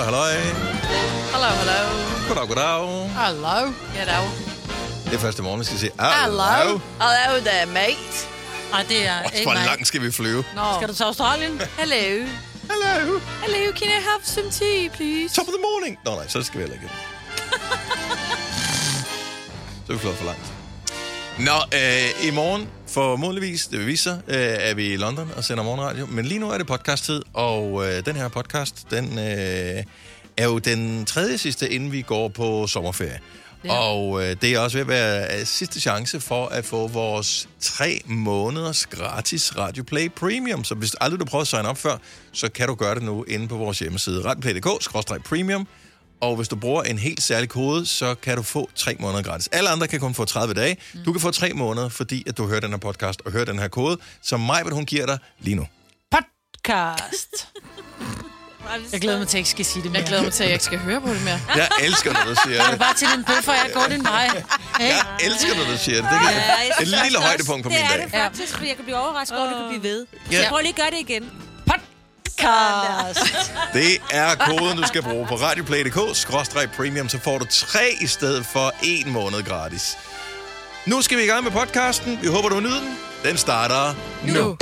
Hallo, hallo. Hallo, hallo. Goddag, goddag. Hallo. Ja, dag. Det er første morgen, vi skal sige. Hallo. Hallo there, mate. Ej, det er Også, ikke hvor mig. langt skal vi flyve? Nå. Skal du til Australien? Hello. Hello. Hello, can I have some tea, please? Top of the morning. Nå nej, så skal vi heller ikke. så er vi flot for langt. Nå, øh, i morgen, formodentligvis, det vil vise sig, øh, er vi i London og sender morgenradio. Men lige nu er det podcast-tid, og øh, den her podcast, den øh, er jo den tredje sidste, inden vi går på sommerferie. Ja. Og øh, det er også ved at være øh, sidste chance for at få vores tre måneders gratis Radio Play Premium. Så hvis aldrig du prøver at signe op før, så kan du gøre det nu inde på vores hjemmeside radioplay.dk-premium. Og hvis du bruger en helt særlig kode, så kan du få tre måneder gratis. Alle andre kan kun få 30 dage. Du kan få tre måneder, fordi at du hører den her podcast og hører den her kode, som mig, hun giver dig lige nu. Podcast. Jeg glæder mig til, at jeg ikke skal sige det mere. Jeg glæder mig til, at jeg ikke skal høre på det mere. Jeg elsker, når du siger det. Bare til din bøffer, jeg går din vej. Hey. Jeg elsker, når du siger det. Det er jeg et lille højdepunkt på min Det er dag. det faktisk, fordi jeg kan blive overrasket over, at det kan blive ved. Ja. Så prøv lige at gøre det igen. Podcast. Det er koden, du skal bruge på radioplay.dk-premium, så får du tre i stedet for en måned gratis. Nu skal vi i gang med podcasten. Vi håber, du nyder den. Den starter nu. nu.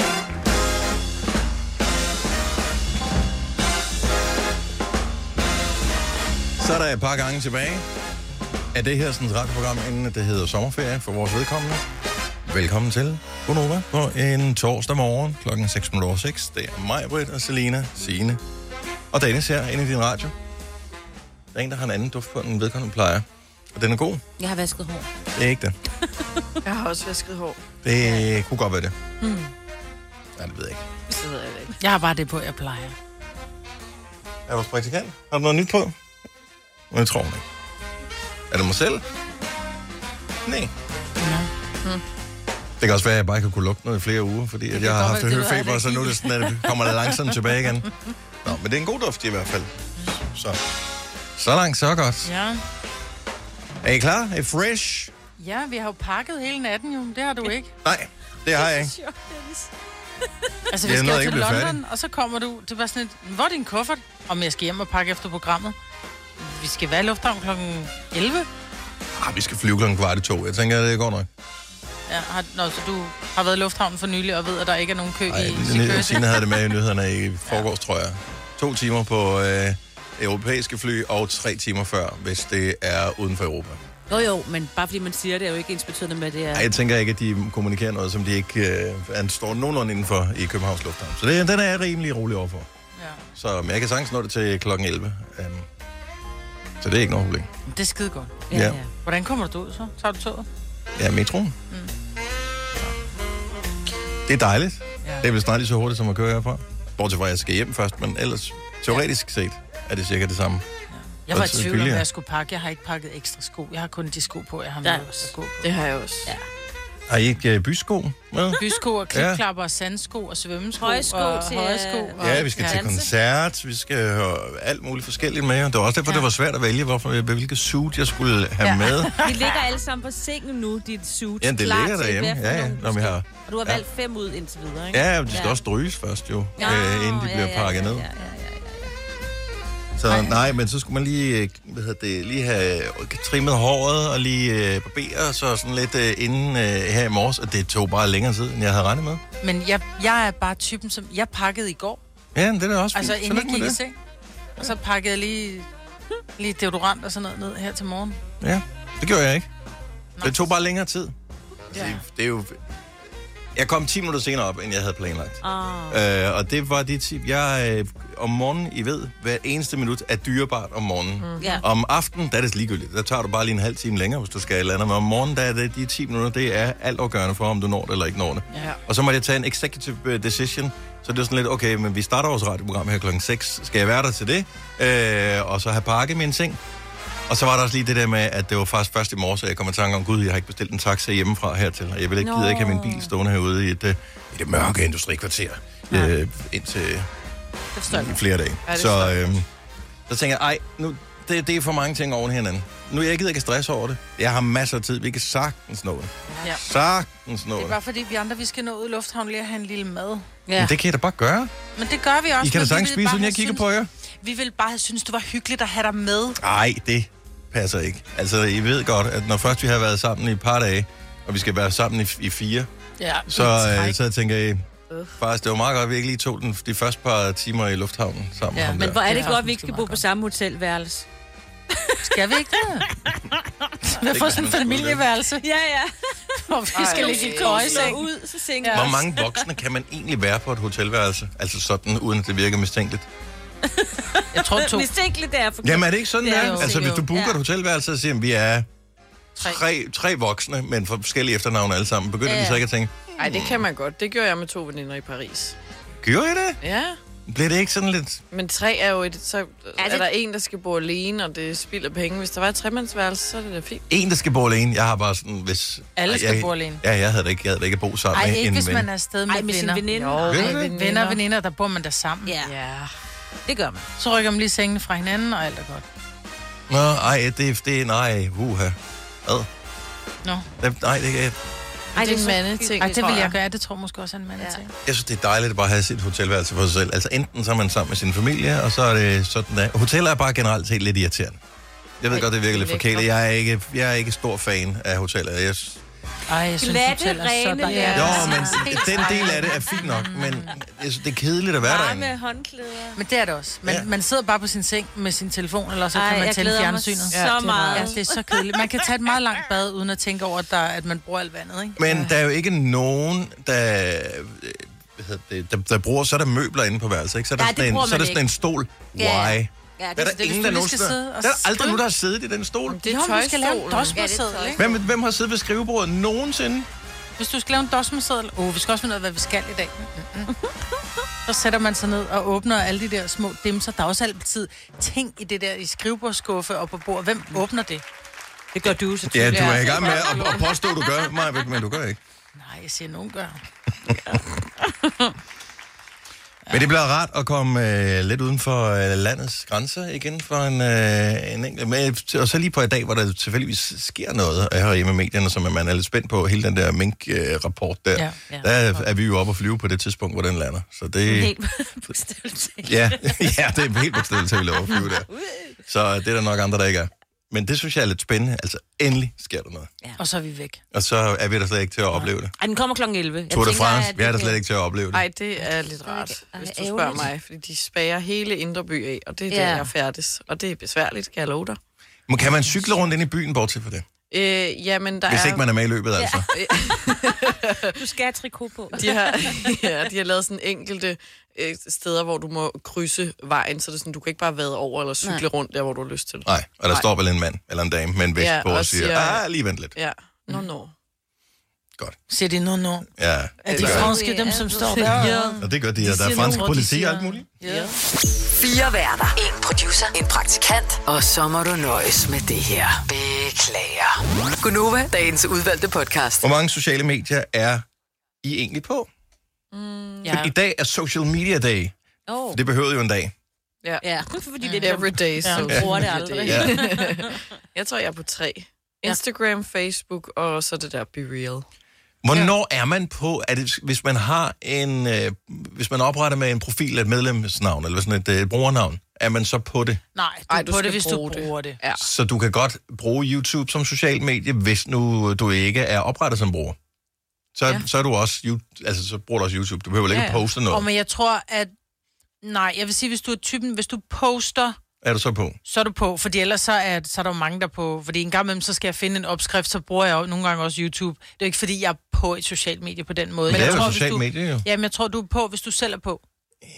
Så er der et par gange tilbage af det her sådan, radioprogram, inden det hedder sommerferie for vores vedkommende. Velkommen til Gunova på en torsdag morgen klokken 6.06. Det er mig, Britt og Selina, Signe og Dennis her inde i din radio. Der er en, der har en anden duft på, end vedkommende plejer. Og den er god. Jeg har vasket hår. Det er ikke det. Jeg har også vasket hår. Det kunne godt være det. Hmm. Ja, det ved jeg ikke. Det ved jeg ikke. Jeg har bare det på, jeg plejer. Er vores praktikant? Har du noget nyt på? Men jeg tror hun ikke. Er det mig selv? Nej. Det kan også være, at jeg bare kan kunne lugte noget i flere uger, fordi at jeg har haft høfeber, så nu er det sådan, at det kommer det langsomt tilbage igen. Nå, men det er en god duft i hvert fald. Så, så langt, så godt. Ja. Er I klar? Er I fresh? Ja, vi har jo pakket hele natten jo. Det har du ikke. Nej, det har jeg ikke. Altså, vi skal nåede til London, og så kommer du... Det var sådan et... Hvor er din kuffert? Om jeg skal hjem og pakke efter programmet. Vi skal være i lufthavn klokken 11. Ah, vi skal flyve klokken kvart i to. Jeg tænker, det går nok. Ja, har, nå, så du har været i lufthavnen for nylig og ved, at der ikke er nogen kø Ej, i Signe Security. havde det med i nyhederne i forgårs, tror jeg. To timer på øh, europæiske fly, og tre timer før, hvis det er uden for Europa. Jo jo, men bare fordi man siger det, er jo ikke ens betydende med, det er... Ej, jeg tænker ikke, at de kommunikerer noget, som de ikke øh, er- står nogenlunde indenfor i Københavns Lufthavn. Så det, den er jeg rimelig rolig overfor. Ja. Så men jeg kan sagtens nå det til klokken 11. Um, så det er ikke noget problem. Det er skide godt. ja, ja. ja. Hvordan kommer du ud så? Tager du toget? Ja, metroen. Mm. Det er dejligt. Ja. Det er vel snart lige så hurtigt, som at køre herfra. Bortset fra, at jeg skal hjem først, men ellers teoretisk set er det cirka det samme. Jeg var i tvivl om, hvad jeg skulle pakke. Jeg har ikke pakket ekstra sko. Jeg har kun de sko på, jeg har med Ja. på. Det har jeg også. Ja. Har I ikke uh, bysko med? Bysko og klipklapper og sandsko og svømmesko Højsko og til, højsko. øh, Og, Ja, vi skal til koncert, vi skal høre alt muligt forskelligt med. Det var også derfor, ja. Ja. det var svært at vælge, hvorfor, hvilket suit jeg skulle have ja. Ja. med. De ligger alle sammen på sengen nu, dit suit. Ja, det klar ligger til, derhjemme. hvad for Ja, ja, når vi har... Og du har Ja. valgt fem ud indtil videre, ikke? Ja, de skal også stryges først jo, Nå, øh, inden de bliver pakket ned. Ja, ja, ja, ja. Så nej, men så skulle man lige, øh, hvad hedder det, lige have trimmet håret og lige øh, barberet så sådan lidt øh, inden øh, her i morges, og det tog bare længere tid, end jeg havde regnet med. Men jeg, jeg er bare typen, som... Jeg pakkede i går. Ja, det er da også fint. Altså, inden jeg gik i seng. Og så pakkede jeg lige, lige deodorant og sådan noget ned her til morgen. Ja, det gjorde jeg ikke. Nå. Det tog bare længere tid. Ja. Det, det er jo... Jeg kom 10 minutter senere op, end jeg havde planlagt. Ah. Øh, og det var det tip. Jeg, øh, om morgenen, I ved, hver eneste minut er dyrebart om morgenen. Mm. Ja. Om aftenen, der er det ligegyldigt. Der tager du bare lige en halv time længere, hvis du skal et eller andet. Men om morgenen, der er det de 10 minutter, det er altafgørende for, om du når det eller ikke når det. Ja. Og så må jeg tage en executive øh, decision. Så det er sådan lidt, okay, men vi starter vores radioprogram her klokken 6. Skal jeg være der til det? Øh, og så have pakket min ting. Og så var der også lige det der med, at det var faktisk først i morges, at jeg kom i tanke om, gud, jeg har ikke bestilt en taxa hjemmefra hertil. Og jeg vil ikke, gider ikke have min bil stående herude i et, øh, i det mørke industrikvarter. Øh, indtil forstår jeg i flere dage. Ja, så, øhm, så tænker jeg, ej, nu det, det er for mange ting oven hinanden. Nu jeg gider ikke stress over det. Jeg har masser af tid. Vi kan sagtens nå det. Ja. Sagtens nå Det er det. bare fordi, vi andre vi skal nå ud i lufthavnen lige at have en lille mad. Ja. Men det kan jeg da bare gøre. Men det gør vi også. I kan da sagtens spise, uden jeg kigger synes- på jer. Vi vil bare have synes, det var hyggeligt at have dig med. Nej, det passer ikke. Altså, I ved godt, at når først vi har været sammen i et par dage, og vi skal være sammen i, i fire, Ja, så, øh, så tænker jeg, faktisk, det var meget godt, at vi ikke lige tog den, de første par timer i lufthavnen sammen. Ja, ham Men der. hvor er Det er godt, at vi ikke skal bo på samme hotelværelse. Skal vi ikke det? Vi har fået sådan en familieværelse, Ja, ja. hvor vi skal ligge i køjeseng. ud, så sænker Ja. Hvor mange voksne kan man egentlig være på et hotelværelse? Altså sådan, uden at det virker mistænkeligt. Jeg tror to. Mistænkeligt, det er for Jamen er det ikke sådan, Det er er? jo Altså hvis du booker Ja. et hotelværelse og siger, at vi er Tre. tre, tre voksne, men for forskellige efternavne alle sammen, begynder Ja, de så ja. ikke at tænke, Nej, det kan man godt. Det gjorde jeg med to veninder i Paris. gjorde I det? Ja, Bliver det ikke sådan lidt... men tre er jo et... Så er det- der en, der skal bo alene, og det spilder penge. Hvis der var et tremandsværelse, så er det da fint. En, der skal bo alene. Jeg har bare sådan, hvis... Alle Ej, skal jeg, bo alene. Ja, jeg havde da ikke, jeg havde da ikke bo sammen Ej, med ikke en hvis ven. man er afsted med, Ej, med sin venner. veninde. Jo, ej, det? Venner og veninder, der bor man der sammen. Ja, Ja. Det gør man. Så rykker man lige sengene fra hinanden, og alt er godt. Nå, ej, det, det nej, uha. Ad. Nå. Det, nej, det, jeg, Ej, det er en mandeting. Ej, det vil jeg gøre. Det tror jeg måske også er en mand Ja. jeg synes, det er dejligt at bare have sit hotelværelse for sig selv. Altså enten så er man sammen med sin familie, og så er det sådan der. Hoteller er bare generelt set lidt irriterende. Jeg ved Ej, godt, det virker lidt er forkælet. Jeg er ikke, jeg er ikke stor fan af hoteller. Jeg, Ej, jeg synes, Glatte, hotel er så rene, dejligt. ja. jo, men den del af det er fint nok, men synes, det er kedeligt at være derinde. Varme håndklæder. Men det er det også. Man, Ja. ja. man sidder bare på sin seng med sin telefon, eller så Ej, kan man tænde fjernsynet. så det er meget. Ja, det er så kedeligt. Man kan tage et meget langt bad, uden at tænke over, at, der, at man bruger alt vandet, ikke? Men der er jo ikke nogen, der, øh, hvad det, der, der bruger, så er der møbler inde på værelset, ikke? Så er der, Nej, det sådan, en, så er der sådan en stol. Why? Ja. Ja, Der er det, der det, ingen, der sidde og Der er aldrig nogen, der har siddet i den stol. Det er Jo, men du skal lave en tøjstolen. dosmerseddel, Ja, det ikke? Hvem, hvem har siddet ved skrivebordet nogensinde? Hvis du skal lave en dosmerseddel, åh, oh, vi skal også finde ud af, hvad vi skal i dag. Mm-mm. Så sætter man sig ned og åbner alle de der små dimser. Der er også altid ting i det der i skrivebordsskuffe og på bordet. Hvem åbner det? det gør du så Ja, du er i gang med at, at påstå, du gør, Maja, men du gør ikke. Nej, jeg siger, nogen gør. Men det bliver rart at komme øh, lidt uden for øh, landets grænser igen for en, øh, en enkelt... Men, og så lige på i dag, hvor der tilfældigvis sker noget her hjemme i medierne, som man er lidt spændt på, hele den der mink-rapport der. Ja. Ja. Der er vi jo oppe at flyve på det tidspunkt, hvor den lander. Så det... Helt. Ja, ja, det er helt bestemt til, at vi laver at flyve der. Så det er der nok andre, der ikke er. Men det synes jeg er lidt spændende. Altså, endelig sker der noget. Og så er vi væk. Og så er vi der slet ikke til at opleve det. Ej, den kommer klokken 11. Jeg Tour de tænker, France, vi er der slet ikke til at opleve det. Ej, det er lidt rart, Ej, hvis du spørger mig. Fordi de spager hele Indre By af, og det er der, Ja. jeg færdes. Og det er besværligt, kan jeg love dig. Men kan man cykle rundt ind i byen, bortset for det? Øh, jamen, der Hvis er... ikke man er med i løbet, altså. Du skal have trikot på. De har, ja, de har lavet sådan enkelte øh, steder, hvor du må krydse vejen, så det er sådan, du kan ikke bare vade over eller cykle Nej. Rundt der, hvor du har lyst til. Nej, og der Nej. står vel en mand eller en dame med en vest Ja, på og og siger, siger- ah, lige vent lidt. Ja, no, no. Godt. Siger de nu, nu? Ja, Er det de gør franske, dem som står der? Ja. Og det gør de, og der er fransk politi og alt muligt. Ja. Fire værter. En producer. En praktikant. Og så må du nøjes med det her. Beklager. Gunova, dagens udvalgte podcast. Hvor mange sociale medier er I egentlig på? Ja. I dag er social media day. Oh. Det behøver jo en dag. Ja. Ja, fordi det er Every day, Ja. so Jeg bruger det aldrig. Ja. Jeg tror, jeg er på tre. Instagram, Facebook og så det der Be Real. Hvornår er man på, er det, hvis man har en, øh, hvis man opretter med en profil, et medlemsnavn, eller sådan et øh, brugernavn, er man så på det? Nej, du, Ej, du på skal det, hvis bruge du det. bruger det. Ja. Så du kan godt bruge YouTube som social medie, hvis nu du ikke er oprettet som bruger. Så, ja. Ja. så er du også, altså så bruger du også YouTube. Du behøver ikke Ja, ja, ja. poste noget. Og men jeg tror, at... Nej, jeg vil sige, hvis du er typen, hvis du poster, Er du så på? så er du på. Fordi ellers så er, så er der jo mange, der er på. Fordi en gang imellem, så skal jeg finde en opskrift, så bruger jeg jo nogle gange også YouTube. Det er jo ikke, fordi jeg på et socialt medie på den måde. Men det er jeg jo tror, et hvis socialt du, medie, jo. Jamen, jeg tror, du er på, hvis du selv er på.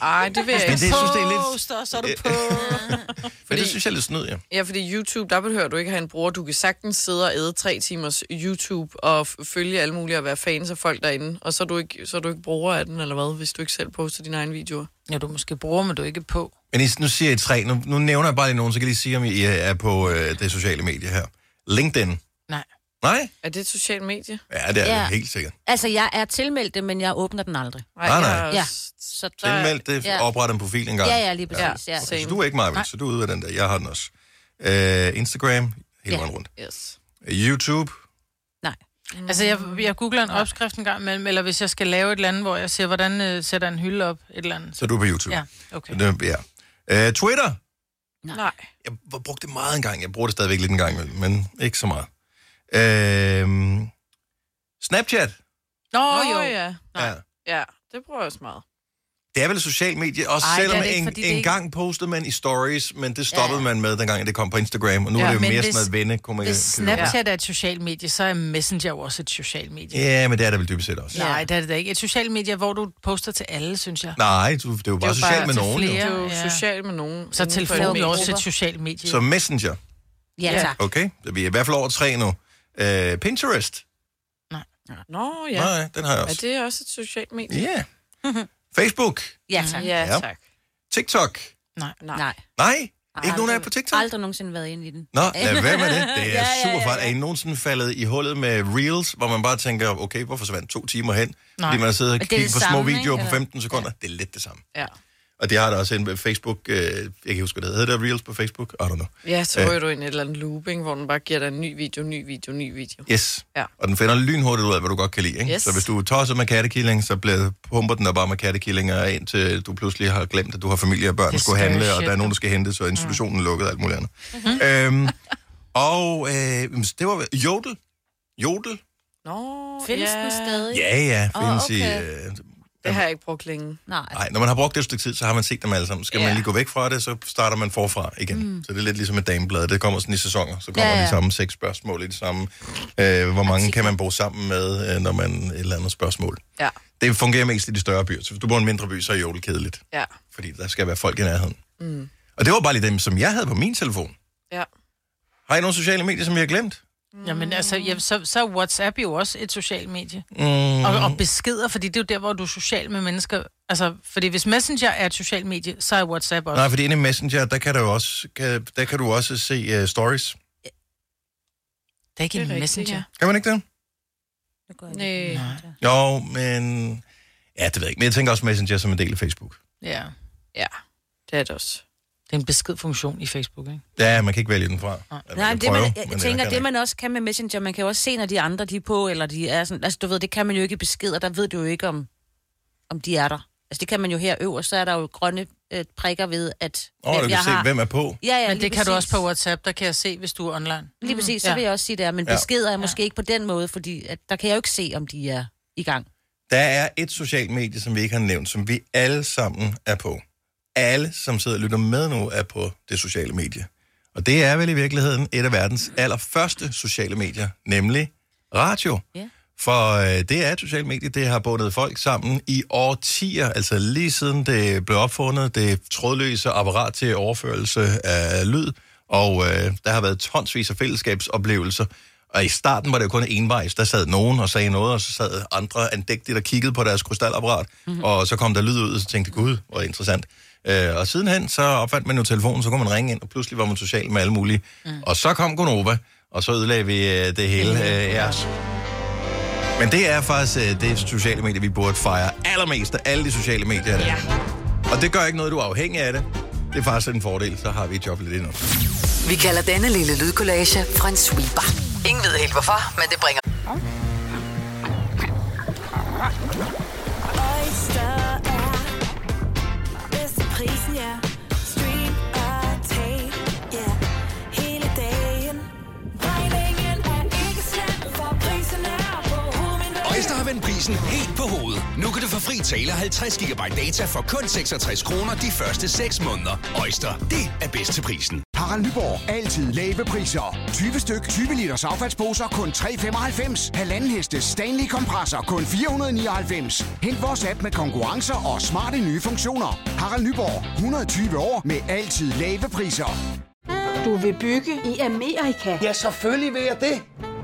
Ej, det vil jeg Men ikke. det synes jeg er lidt... Poster, så er du på. Men Fordi- det synes jeg er lidt snyd, ja. Ja, fordi YouTube, der behøver du ikke have en bruger. Du kan sagtens sidde og æde tre timers YouTube og følge alle mulige og være fans af folk derinde. Og så er, du ikke, så er du ikke bruger af den, eller hvad, hvis du ikke selv poster dine egne videoer. Ja, du måske bruger, men du er ikke på. Men I, nu siger I tre. Nu, nu nævner jeg bare lige nogen, så kan I lige sige, om I er på øh, det sociale medie her. LinkedIn. Nej. Nej? Er det et socialt medie? Ja, det er Ja. det helt sikkert. Altså, jeg er tilmeldt det, men jeg åbner den aldrig. Nej, Nej, nej. jeg er Ja. Så der... Tilmeld det, Ja. opret en profil en gang. Ja, ja, lige præcis. Ja. Ja. Så du er ikke meget, så du er ude af den der. Jeg har den også. Øh, Instagram, hele Ja. vejen rundt. Yes. YouTube, Nej. Altså, jeg, jeg googler en opskrift en gang imellem, eller hvis jeg skal lave et eller andet, hvor jeg ser, hvordan øh, sætter en hylde op, et eller andet. så er du på YouTube. Ja, okay. Så det, ja. Øh, Twitter, Nej. jeg har brugt det meget engang. Jeg bruger det stadigvæk lidt en gang imellem, men ikke så meget. Øh, Snapchat, Nå, Åh, jo. ja. ja. Ja, det bruger jeg også meget. Det er vel et socialt medie, også Ej, det selvom det ikke, en, det en ikke- gang postede man i stories, men det stoppede Ja. man med, dengang det kom på Instagram, og nu Ja, er det jo mere hvis- sådan noget venne. Hvis Snapchat er et socialt medie, så er Messenger jo også et socialt medie. Ja, men det er det vel dybest set også. Ja. Nej, det er det da ikke. Et socialt medie, hvor du poster til alle, synes jeg. Nej, du, det er jo bare jo socialt bare med nogen. Jo. Det er jo Ja. socialt med nogen. Så telefonen er også et socialt medie. Så Messenger, Ja, Ja. tak. okay? Så vi er i hvert fald over tre nu. Uh, Pinterest, Nå, ja. ja. nej, den har jeg Er også. det også et socialt medie? Ja. Facebook, Ja, tak. Ja, Ja. tak. TikTok. Nej. Nej. Nej, ikke nogen af jer på TikTok? Aldrig nogensinde været inde i den. Nå, lad være med det. Det er Ja, ja, super ja, farligt. ja. Er I nogensinde faldet i hullet med Reels, hvor man bare tænker, okay, hvorfor forsvandt to timer hen? Nej. Fordi man har siddet og er det på små samme, videoer ikke? på Eller? 15 sekunder. Det er lidt det samme. Ja. Og de har der også en Facebook, øh, jeg kan ikke huske, hvad det hedder. Det Reels på Facebook? I don't know. Ja, så Øh. ryger du ind i et eller andet looping, hvor den bare giver dig en ny video, ny video, ny video. Yes. Ja. Og den finder lynhurtigt ud af, hvad du godt kan lide. Ikke? Yes. Så hvis du tosser med kattekilling, så bliver, pumper den der bare med kattekillinger ind, til du pludselig har glemt, at du har familie og børn, Det der skulle skal handle, og der er nogen, du. der skal hente, så institutionen er lukket og alt muligt andet. Mm-hmm. Øhm, og øh, det var Jodel. Jodel? Nå, Findes ja. den stadig? Ja, ja, findes okay. i... Øh, Det har jeg ikke brugt længe. Nej. Nej, når man har brugt det et stykke tid, så har man set dem alle sammen. Skal ja. man lige gå væk fra det, så starter man forfra igen. Mm. Så det er lidt ligesom et dameblad. Det kommer sådan i sæsoner. Så kommer Ja, ja, de samme seks spørgsmål i det samme. Øh, hvor mange kan man bo sammen med, øh, når man et eller andet spørgsmål. Ja, Det fungerer mest i de større byer. Så hvis du bor i en mindre by, så er jodel kedeligt. ja, Fordi der skal være folk i nærheden. Mm. Og det var bare lige dem, som jeg havde på min telefon. ja. Har I nogle sociale medier, som jeg har glemt? Jamen, altså, ja, så, så er WhatsApp jo også et socialt medie. Mm. Og, og beskeder, fordi det er jo der, hvor du er social med mennesker. Altså, fordi hvis Messenger er et socialt medie, så er WhatsApp også. Nej, fordi inde i Messenger, der kan, der jo også, kan, der kan du også se uh, stories. det er ikke Det er en rigtigt, Messenger. ja. Kan man ikke det? Nej. ikke. Jo, men... Ja, det ved jeg ikke. Men jeg tænker også Messenger som en del af Facebook. Ja. Ja, det er det også. Det er en beskedfunktion i Facebook, ikke? Ja, man kan ikke vælge den fra. Ja, man Nej, det, prøve, man, jeg, men jeg tænker, det ikke. man også kan med Messenger, man kan jo også se, når de andre de er på, eller de er sådan, altså du ved, det kan man jo ikke i beskeder, der ved du jo ikke, om, om de er der. Altså det kan man jo her øverst, så er der jo grønne øh, prikker ved, at Åh, du kan se, hvem er på. Ja, ja, Men det kan du præcis. også på WhatsApp, der kan jeg se, hvis du er online. Lige præcis, så Ja. vil jeg også sige det er, men Ja. beskeder er måske ikke på den måde, fordi at, der kan jeg jo ikke se, om de er i gang. Der er et socialt medie, som vi ikke har nævnt, som vi alle sammen er på. Alle, som sidder og lytter med nu, er på det sociale medie. Og det er vel i virkeligheden et af verdens allerførste sociale medier, nemlig radio. Ja. For øh, det er et socialt medie, det har bundet folk sammen i årtier, altså lige siden det blev opfundet, det trådløse apparat til overførelse af lyd, og øh, der har været tonsvis af fællesskabsoplevelser. Og i starten var det jo kun envejs. Der sad nogen og sagde noget, og så sad andre andægtigt og kiggede på deres krystalapparat, mm-hmm. og så kom der lyd ud, og så tænkte gud, hvor interessant. Øh, og sidenhen, så opfandt man jo telefonen, så kunne man ringe ind, og pludselig var man social med alle mulige. Mm. Og så kom Gonova, og så ødelagde vi øh, det hele øh, jeres. Men det er faktisk øh, det sociale medie, vi burde fejre allermest af alle de sociale medier. Ja. Og det gør ikke noget, du er afhængig af det. Det er faktisk en fordel, så har vi et job lidt endnu. Vi kalder denne lille lydkollage en sweeper. Ingen ved helt hvorfor, men det bringer... Oyster er prisen helt på hovedet. Nu kan du få fri tale 50 GB data for kun 66 kroner de første 6 måneder. Øjster, det er bedst til prisen. Harald Nyborg. Altid lave priser. 20 styk, 20 liters affaldsposer kun 3,95. Halvanden heste Stanley kompresser kun 499. Hent vores app med konkurrencer og smarte nye funktioner. Harald Nyborg. 120 år med altid lave priser. Du vil bygge i Amerika? Ja, selvfølgelig vil jeg det.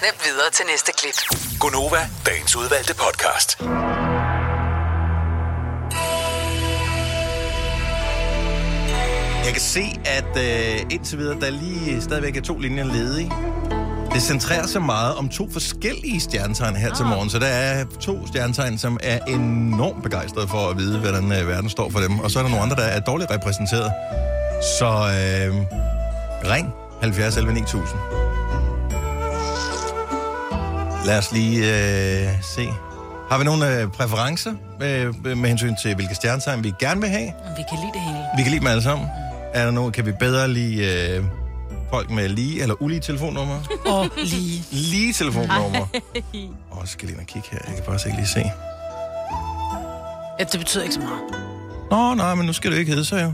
Snap videre til næste klip. Gonova, dagens udvalgte podcast. Jeg kan se, at øh, indtil videre, der lige stadigvæk er to linjer ledige. Det centrerer sig meget om to forskellige stjernetegn her til morgen, så der er to stjernetegn, som er enormt begejstrede for at vide, hvordan øh, verden står for dem. Og så er der nogle andre, der er dårligt repræsenteret. Så øh, ring 70 11 9000. Lad os lige øh, se. Har vi nogle øh, præferencer øh, med hensyn til, hvilke stjernetegn vi gerne vil have? Vi kan lide det hele. Vi kan lide dem alle sammen. Er der nogen, kan vi bedre lide øh, folk med lige eller ulige telefonnummer? Og lige. Lige telefonnummer. Åh, oh, skal lige ind og kigge her. Jeg kan faktisk ikke lige se. Ja, det betyder ikke så meget. Nå, nej, men nu skal det ikke hedde sig jo.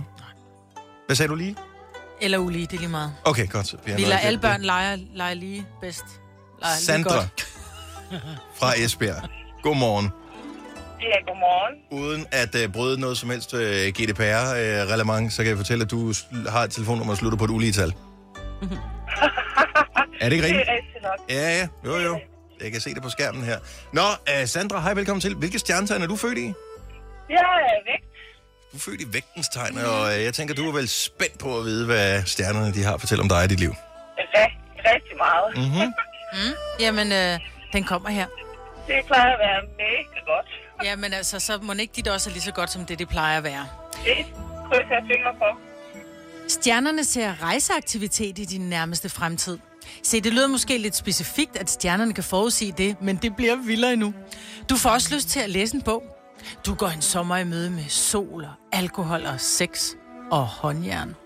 Hvad sagde du lige? Eller ulige, det er lige meget. Okay, godt. Vi har lader alle børn lege, lege lige bedst. Lege lige Sandra godt. Fra Esbjerg. Godmorgen. Ja, godmorgen. Uden at uh, bryde noget som helst uh, GDPR-relevant, så kan jeg fortælle, at du har et telefonnummer, der slutter på et uligetal. er det ikke rigtigt? Det er rigtigt nok. Ja, ja. Jo, jo. Jeg kan se det på skærmen her. Nå, uh, Sandra, hej, velkommen til. Hvilke stjernetegn er du født i? Jeg er væk. Du er født i vægtens tegn, og uh, jeg tænker, du er vel spændt på at vide, hvad stjernerne de har at fortælle om dig i dit liv. Rigtig, rigtig meget. Mhm. Mm. Jamen, øh, den kommer her. Det plejer at være mega godt. Jamen altså, så må ikke dit også er lige så godt, som det, det plejer at være. Det krydser jeg fingre for. Stjernerne ser rejseaktivitet i din nærmeste fremtid. Se, det lyder måske lidt specifikt, at stjernerne kan forudsige det, men det bliver vildere endnu. Du får også lyst til at læse en bog. Du går en sommer i møde med sol og alkohol og sex og håndjern.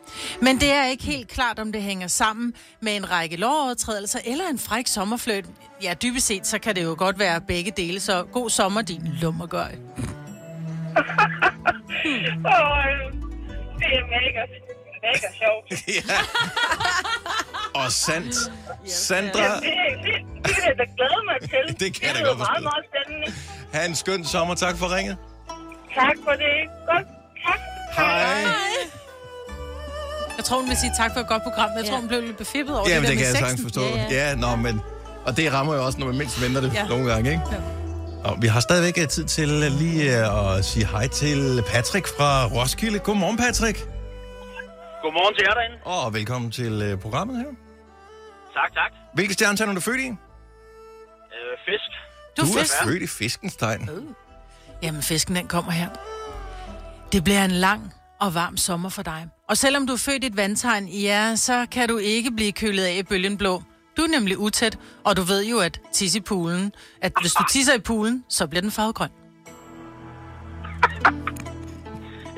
Men det er ikke helt klart, om det hænger sammen med en række lovovertrædelser eller en fræk sommerfløjt. Ja, dybest set, så kan det jo godt være begge dele, så god sommer, din lummergøj. Og øh, det er mega, mega sjovt. ja. Og sandt. Sandra, Ja, det, det, det kan jeg da glæde mig til. Det kan jeg da godt forstå. meget, meget spændende. have en skøn sommer. Tak for ringet. Tak for det. Godt. Tak. Hej. Jeg tror, hun vil sige tak for et godt program. Jeg tror, hun blev lidt befippet over Jamen, det det der kan med jeg sagtens forstå. Ja, ja. nå, men... Og det rammer jo også, når man mindst venter det Ja. ja. nogle gange, ikke? Ja. Og vi har stadigvæk øh, tid til øh, lige øh, at sige hej til Patrick fra Roskilde. Godmorgen, Patrick. Godmorgen til jer derinde. Og velkommen til øh, programmet her. Tak, tak. Hvilke stjernetegn er du født i? Øh, fisk. Du er du er fisk. født i fiskens tegn. Jamen, fisken, den kommer her. Det bliver en lang og varm sommer for dig. Og selvom du er født i et vandtegn, ja, så kan du ikke blive kølet af i bølgen blå. Du er nemlig utæt, og du ved jo, at tisse i poolen, at hvis du tisser i poolen, så bliver den farvegrøn.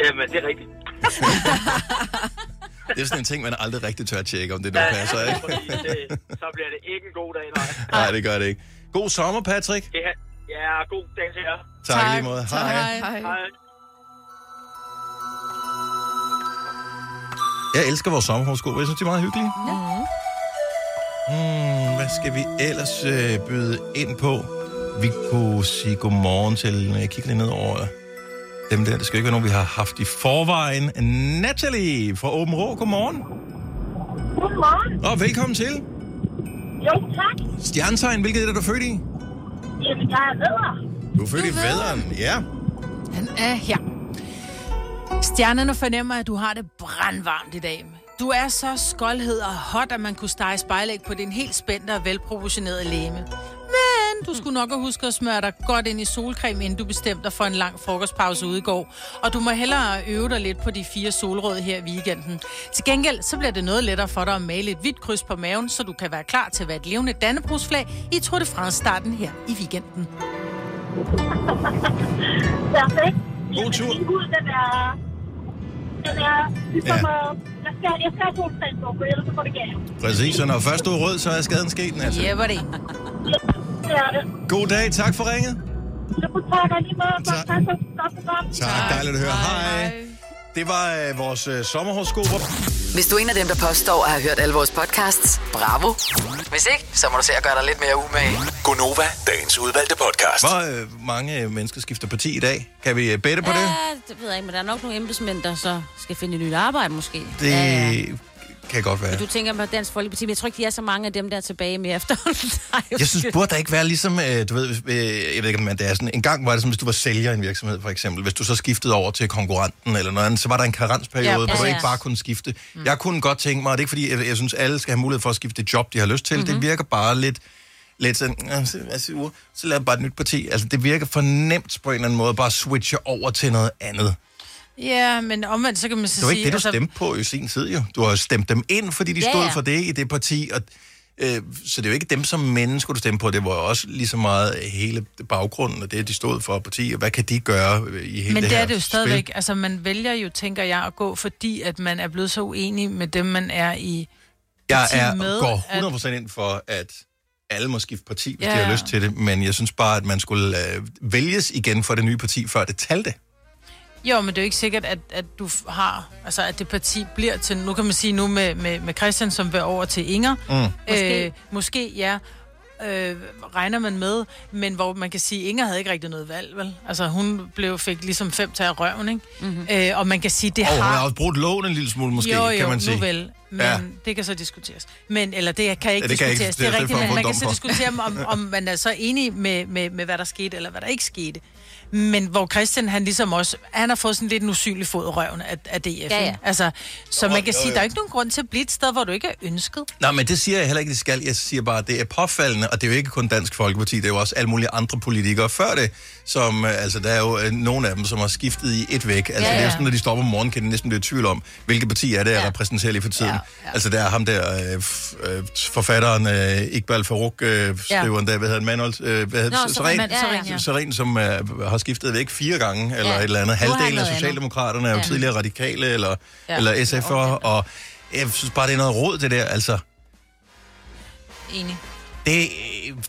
Jamen, det er rigtigt. Det er sådan en ting, man aldrig rigtig tør at tjekke, om det nu passer, ikke? Det, så bliver det ikke en god dag, nej. Nej, det gør det ikke. God sommer, Patrick. Her, ja, god dag til jer. Tak, tak i lige måde. Hej. Hej. Hej. Jeg elsker vores sommerhoroskop. Jeg synes, de er meget hyggelige. Hmm, hvad skal vi ellers øh, byde ind på? Vi kunne sige godmorgen til, når jeg kigger lige ned over dem der. Det skal ikke være nogen, vi har haft i forvejen. Natalie fra Åben Rå, godmorgen. Godmorgen. Og velkommen til. Jo, tak. Stjernetegn, hvilket er det, du er født i? Jamen, jeg er vedder. Du er født i vædderen, ja. Han er her. Stjernerne fornemmer, at du har det brandvarmt i dag. Du er så skoldhed og hot, at man kunne stege spejlæg på din helt spændte og velproportionerede læme. Men du skulle nok have husket at smøre dig godt ind i solcreme, inden du bestemte dig for en lang frokostpause ude i går. Og du må hellere øve dig lidt på de fire solråd her i weekenden. Til gengæld så bliver det noget lettere for dig at male et hvidt kryds på maven, så du kan være klar til at være et levende dannebrugsflag i Tour de France-starten her i weekenden. Perfekt. God tur. Min hud, den er... Den er ligesom... Ja. Ja. Jeg skal, jeg skal have solstand på, for ellers så får det galt. Præcis, så når først du er rød, så er skaden sket, Natalie. Ja, var det. God dag, tak for ringet. Så kunne tak og lige måde. Tak. Tak for et godt program. Tak, dejligt at høre. Hej. Det var øh, vores øh, sommerhoroskoper. Hvis du er en af dem, der påstår at have hørt alle vores podcasts, bravo. Hvis ikke, så må du se at gøre dig lidt mere umage. Gonova, dagens udvalgte podcast. Hvor øh, mange øh, mennesker skifter parti i dag? Kan vi øh, bette på det? Ja, det ved jeg ikke, men der er nok nogle embedsmænd, der så skal finde et nyt arbejde måske. Det Ja, ja. Kan godt være. Men du tænker på Dansk Folkeparti, men jeg tror ikke, de er så mange af dem, der er tilbage med efterhånden. Er Jeg synes, burde der ikke være ligesom, øh, du ved, øh, jeg ved ikke, om det er sådan, en gang var det sådan, hvis du var sælger i en virksomhed, for eksempel, hvis du så skiftede over til konkurrenten eller noget andet, så var der en karensperiode, Ja, hvor ja, du ja. ikke bare kunne skifte. Mm. Jeg kunne godt tænke mig, og det er ikke fordi, jeg, jeg synes, alle skal have mulighed for at skifte det job, de har lyst til. Mm-hmm. Det virker bare lidt, lidt sådan, "Øh, så, jeg bare et nyt parti. Altså, det virker for nemt på en eller anden måde, bare at switche over til noget andet. Ja, men omvendt, så kan man så Det var sige... ikke det, du stemte på i sin tid, jo. Du har stemt dem ind, fordi de Ja, stod for det i det parti, og øh, så det er jo ikke dem som mennesker, du stemte på. Det var jo også lige så meget hele baggrunden og det, de stod for parti, og hvad kan de gøre i hele Men det det er det jo stadigvæk. Spil? Altså, man vælger jo, tænker jeg, at gå, fordi at man er blevet så uenig med dem, man er i Jeg er, med, går at- 100% ind for, at alle må skifte parti, hvis Ja, de har lyst til det, men jeg synes bare, at man skulle øh, vælges igen for det nye parti, før det talte. Jo, men det er jo ikke sikkert, at, at du har, altså at det parti bliver til, nu kan man sige nu med, med, med Christian, som vil over til Inger. Mm. Måske. Øh, måske, ja. Øh, regner man med, men hvor man kan sige, Inger havde ikke rigtig noget valg, vel? Altså hun blev, fik ligesom fem til af røven, ikke? Mm-hmm. Øh, og man kan sige, det Og hun har... har også brugt loven en lille smule, måske, jo, jo, kan man sige. nu vel. Men Ja. det kan så diskuteres. Men, eller det kan ikke Ja, det kan diskuteres. ikke- det er det er rigtigt, men man kan så diskutere, om, om man er så enig med, med, med, hvad der skete, eller hvad der ikke skete. Men hvor Christian, han ligesom også, han har fået sådan lidt en usynlig fod i røven af, af DF. Ja, ja. Altså, så man kan jo, sige, jo. der er ikke nogen grund til at blive et sted, hvor du ikke er ønsket. Nej, men det siger jeg heller ikke, det skal. Jeg siger bare, at det er påfaldende, og det er jo ikke kun Dansk Folkeparti, det er jo også alle mulige andre politikere før det, som, øh, altså der er jo øh, nogle af dem, som har skiftet i et væk. Altså Ja, ja, ja. det er jo ja. sådan, når de stopper om morgenen, kan de næsten blive i tvivl om, hvilket parti er det, jeg ja. repræsenterer lige for tiden. Ja, ja. Altså der er ham der, øh, øh, forfatteren øh, Iqbal Farouk, øh, skriveren der, hvad hedder han, Manuel, øh, hvad hedder Nå? Seren, Seren, Seren, ja. Seren, som øh, har skiftet væk fire gange, eller Ja. et eller andet. Har Halvdelen af. Socialdemokraterne er jo Ja. tidligere radikale, eller, Ja. eller SF'er, og jeg synes bare, det er noget råd, det der, altså. Enig. Det,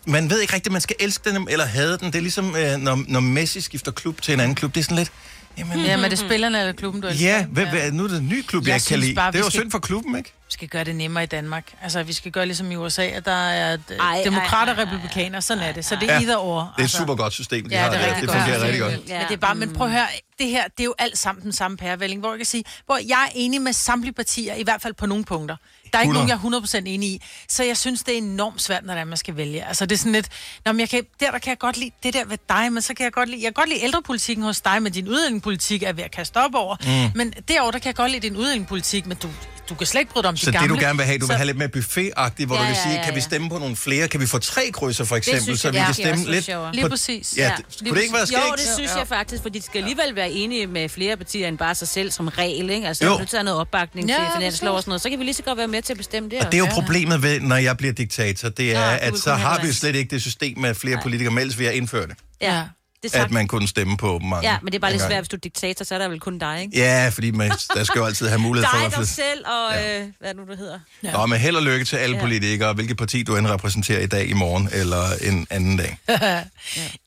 man ved ikke rigtigt, man skal elske den eller hade den. Det er ligesom, øh, når, når Messi skifter klub til en anden klub. Det er sådan lidt... Jamen, Ja, men er det spillerne eller klubben, du elsker? Ja, hvad, hvad, nu er det en ny klub, jeg, Jeg kan lide. bare, det er jo skal- synd for klubben, ikke? Vi skal gøre det nemmere i Danmark. Altså, vi skal gøre ligesom i USA, at der er Ej, demokrater og republikaner. Sådan er det. Så det er Ja, either or. Det er et super godt system, de Ja, har det er rigtig Det godt. fungerer rigtig godt. Ja. Men det er bare, men prøv at høre, det her, det er jo alt sammen den samme pærevælling, hvor jeg kan sige, hvor jeg er enig med samtlige partier, i hvert fald på nogle punkter. Der er ikke 100. nogen, jeg er 100% enig i. Så jeg synes, det er enormt svært, når det er, man skal vælge. Altså, det er sådan lidt, Nå, men jeg kan, der, der kan jeg godt lide det der ved dig, men så kan jeg godt lide, jeg kan godt lide ældrepolitikken hos dig, men din udlændingepolitik er ved at kaste op over. Mm. Men derovre, der kan jeg godt lide din udlændingepolitik, men du, du kan slet ikke bryde dig om Så de gamle. det du gerne vil have, du vil Så- have lidt mere buffetagtigt, hvor Ja, du kan ja, sige, ja, kan vi ja. stemme på nogle flere? Kan vi få tre krydser for eksempel, synes så vi ja. kan det er stemme lidt sjovere. på... Lige præcis. Ja, Ja, det, lige kunne det ikke være skægt? Jo, det synes jeg faktisk, fordi de skal alligevel være enige med flere partier end bare sig selv som regel, ikke? Altså, Jo. nu tager noget opbakning Ja, til finanslov og sådan noget, så kan vi lige så godt være med til at bestemme det. Og det er jo problemet ved, når jeg bliver diktator, det er, at vil så har vi jo slet ikke det system med flere politikere, ellers vil jeg indføre det. Ja, det At man kunne stemme på mange Ja, men det er bare lidt svært, hvis du er diktator, så er der vel kun dig, ikke? Ja, fordi man, der skal jo altid have mulighed for Dig, at... dig selv og øh, hvad nu det hedder. Ja. Nå, men held og lykke til alle Ja. politikere, hvilket parti du end repræsenterer i dag, i morgen eller en anden dag.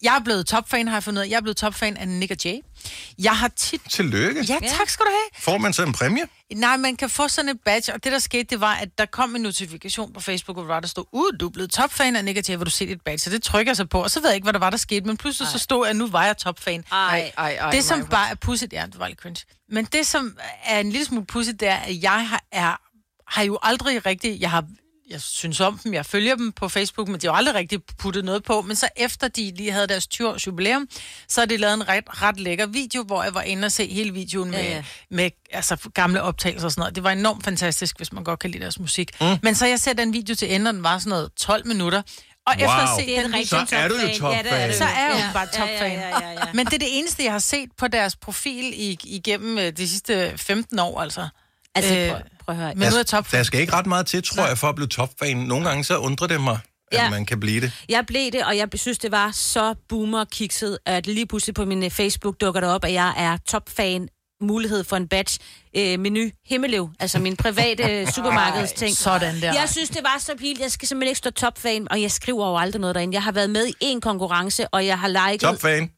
jeg er blevet topfan, har jeg fundet ud af. Jeg er blevet topfan af Nick og Jay. Jeg har tit... Tillykke. Ja, tak skal du have. Får man så en præmie? Nej, man kan få sådan et badge, og det der skete, det var, at der kom en notifikation på Facebook, hvor der var, der stod, uh, du er blevet topfan af Nick hvor du set et badge, så det trykker jeg så på, og så ved jeg ikke, hvad der var, der skete, men pludselig så stod jeg, at nu var jeg topfan. Ej, ej, ej, det, som bare er pudsigt, ja, det var lidt cringe, men det, som er en lille smule pudsigt, det er, at jeg har, er, har jo aldrig rigtig, jeg har jeg synes om dem, jeg følger dem på Facebook, men de har jo aldrig rigtig puttet noget på. Men så efter de lige havde deres 20 års jubilæum, så har de lavet en ret, ret lækker video, hvor jeg var inde og se hele videoen med, Ja, ja, ja. ja. med altså, gamle optagelser og sådan noget. Det var enormt fantastisk, hvis man godt kan lide deres musik. Mm. Men så jeg ser den video til ende, og den var sådan noget 12 minutter. Og Wow. efter at se den rigtig Så er du jo topfan. Ja, er. Så er jeg jo Ja. bare Ja, ja, topfan. ja, ja, ja. Men det er det eneste, jeg har set på deres profil i, igennem øh, de sidste 15 år, altså. Altså, prøv- prøv at høre. Men nu er jeg der, skal ikke ret meget til, tror jeg, for at blive topfan. Nogle gange så undrer det mig, at Ja. man kan blive det. Jeg blev det, og jeg synes, det var så boomer-kikset, at lige pludselig på min øh, Facebook dukker det op, at jeg er topfan mulighed for en badge. Øh, menu Himmelev, altså min private øh, supermarkedsting. sådan der. Jeg synes, det var så pinligt. Jeg skal simpelthen ikke stå topfan, og jeg skriver jo aldrig noget derinde. Jeg har været med i en konkurrence, og jeg har liket... Topfan.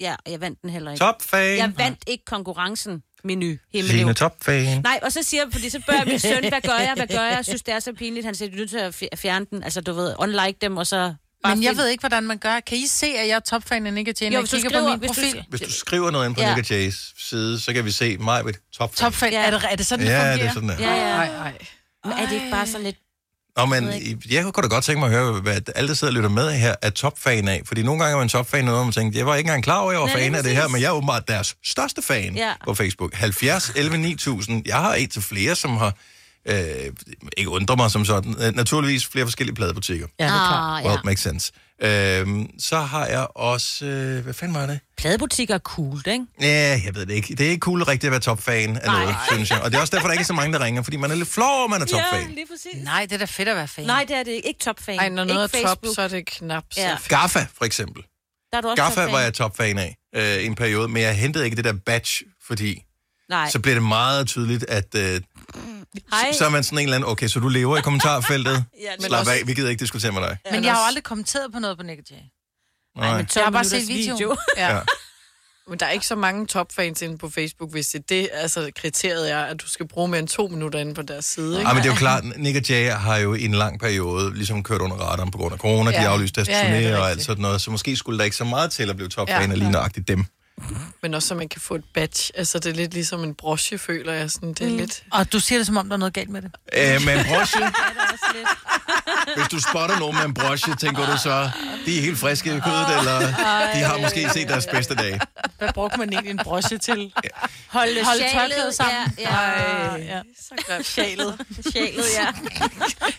Ja, og jeg vandt den heller ikke. Topfan. Jeg vandt ikke konkurrencen. Menu. Signe topfan. Nej, og så siger jeg, fordi så spørger min søn, hvad gør jeg, hvad gør jeg? Jeg synes, det er så pinligt. Han siger, du er nødt til at fj- fjerne den. Altså, du ved, unlike dem, og så... bare Men jeg ved ikke, hvordan man gør. Kan I se, at jeg er topfan af Nick og Jane? Jo, Jeg hvis du kigger skriver- på min hvis du profil. Hvis du skriver noget ind på Ja. ja. Nick Jays side, så kan vi se mig ved topfan. Topfan, er, det, er det sådan, det Ja, fungerer? det er sådan, det er. Ja, ja. Ej, ej. Men er det ikke bare sådan lidt... Nå, men jeg kunne da godt tænke mig at høre, hvad alle, der sidder og lytter med her, er topfan af. Fordi nogle gange er man topfan af noget, og man tænker, jeg var ikke engang klar over, at jeg var Nej, fan af det her, men jeg er åbenbart deres største fan Ja. på Facebook. 70 11 9000. Jeg har et til flere, som har øh, ikke undrer mig som sådan. Øh, naturligvis flere forskellige pladebutikker. Ja, det er klart. Ah, Well, ja. makes sense. Øhm, så har jeg også... Øh, hvad fanden var det? Pladebutikker er cool, ikke? Ja, jeg ved det ikke. Det er ikke cool rigtigt at være topfan af noget, synes jeg. Og det er også derfor, der ikke er så mange, der ringer, fordi man er lidt flov, over, at man er topfan. lige præcis. Nej, det er da fedt at være fan. Nej, det er det ikke. Ikke topfan. Ej, når noget ikke er top, Facebook. så er det knap så Ja. fedt. Gaffa, for eksempel. Der er du også Gaffa topfan. var jeg topfan af øh, i en periode, men jeg hentede ikke det der badge, fordi Nej. så blev det meget tydeligt, at øh, Hej. så er man sådan en eller anden, okay, så du lever i kommentarfeltet. Ja, Slap også- af, vi gider ikke diskutere med dig. Men jeg har jo aldrig kommenteret på noget på Nick Jay. Nej. men Jeg har bare 12 set minutters videoen. Ja. Ja. Men der er ikke så mange topfans inde på Facebook, hvis det er det, altså kriteriet er, at du skal bruge mere end to minutter inde på deres side, ikke? Ja, men det er jo klart, Nick og Jay har jo i en lang periode ligesom kørt under radaren på grund af corona. Ja. De Ja. aflyste deres Ja, ja, turné det er og alt sådan noget. Så måske skulle der ikke så meget til at blive topfan Ja. af lige nøjagtigt dem. Men også så man kan få et badge. Altså, det er lidt ligesom en broche, føler jeg. Sådan, det er mm. lidt... Og du siger det, som om der er noget galt med det. Øh, med en broche, hvis du spotter nogen med en broche, tænker du så, de er helt friske i kødet, eller de har måske set deres bedste dag. Hvad brugte man egentlig en broche til? Holde, Holde sjalet, tørklædet sammen. Ja, ja. Ej, ja. Så grimt. Sjalet. Sjalet, ja.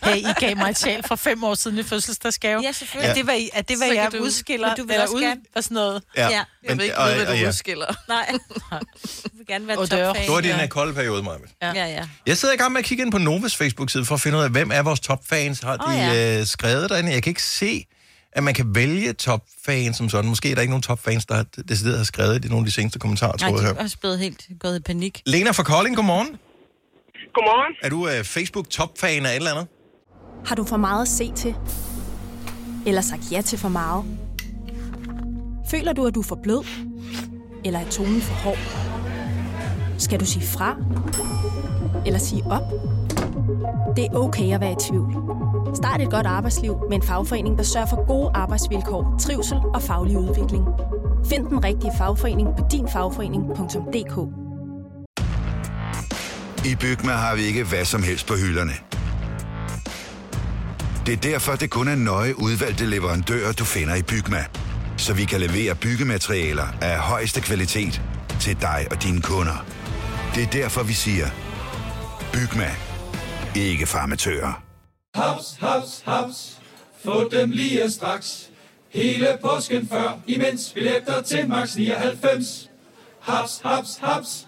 Hey, I gav mig et sjal for fem år siden i fødselsdagsgave. Ja, selvfølgelig. Er det, hvad I, er det, hvad Så jeg udskiller? Men du vil eller også ud, gerne- og sådan noget? Ja. Ja. Jeg vil ikke vide, du udskiller. Nej. Du vil gerne være Og dør. topfan. Det var din ja. kolde periode, Maja. Ja, ja. Jeg sidder i gang med at kigge ind på Novas Facebook-side for at finde ud af, hvem er vores topfans. Har de Åh, oh, ja. ja. øh, skrevet derinde? Jeg kan ikke se, at man kan vælge topfans som sådan. Måske er der ikke nogen topfans, der har decideret har skrevet i nogle af de seneste kommentarer, Nej, tror de jeg. er også blevet helt gået i panik. Lena fra Kolding, godmorgen. Godmorgen. Er du øh, Facebook-topfan af et eller andet? Har du for meget at se til? Eller sagt ja til for meget? Føler du, at du er for blød? Eller er tonen for hård? Skal du sige fra? Eller sige op? Det er okay at være i tvivl. Start et godt arbejdsliv med en fagforening, der sørger for gode arbejdsvilkår, trivsel og faglig udvikling. Find den rigtige fagforening på dinfagforening.dk I Bygma har vi ikke hvad som helst på hylderne. Det er derfor, det kun er nøje udvalgte leverandører, du finder i Bygma. Så vi kan levere byggematerialer af højeste kvalitet til dig og dine kunder. Det er derfor, vi siger, Bygma. Ikke farmatører. Haps, haps, haps. Få dem lige straks. Hele påsken før, imens billetter til max 99. Haps, haps, haps.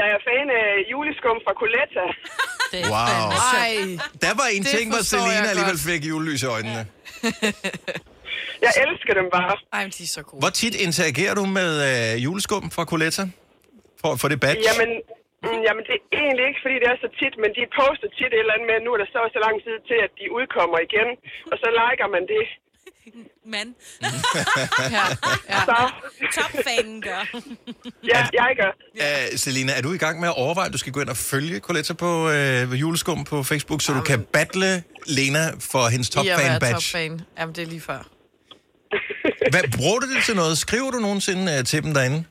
jeg er fan af juleskum fra Coletta. Wow. Ej, Der var en det ting, hvor forstår jeg Selena alligevel fik julelys i øjnene. Jeg elsker dem bare. Ej, men de er så gode. Hvor tit interagerer du med øh, juleskum fra Coletta? For at få det badge? Jamen, mm, jamen, det er egentlig ikke, fordi det er så tit, men de poster tit et eller andet med, at nu er der så så lang tid til, at de udkommer igen. Og så liker man det. Men. ja, ja. Topfanen gør. ja, jeg gør. Uh, Selina, er du i gang med at overveje, at du skal gå ind og følge Coletta på uh, juleskum på Facebook, så du kan battle Lena for hendes topfan-badge? topfan. Jamen, det er lige før. Hvad, bruger du det til noget? Skriver du nogensinde uh, til dem derinde?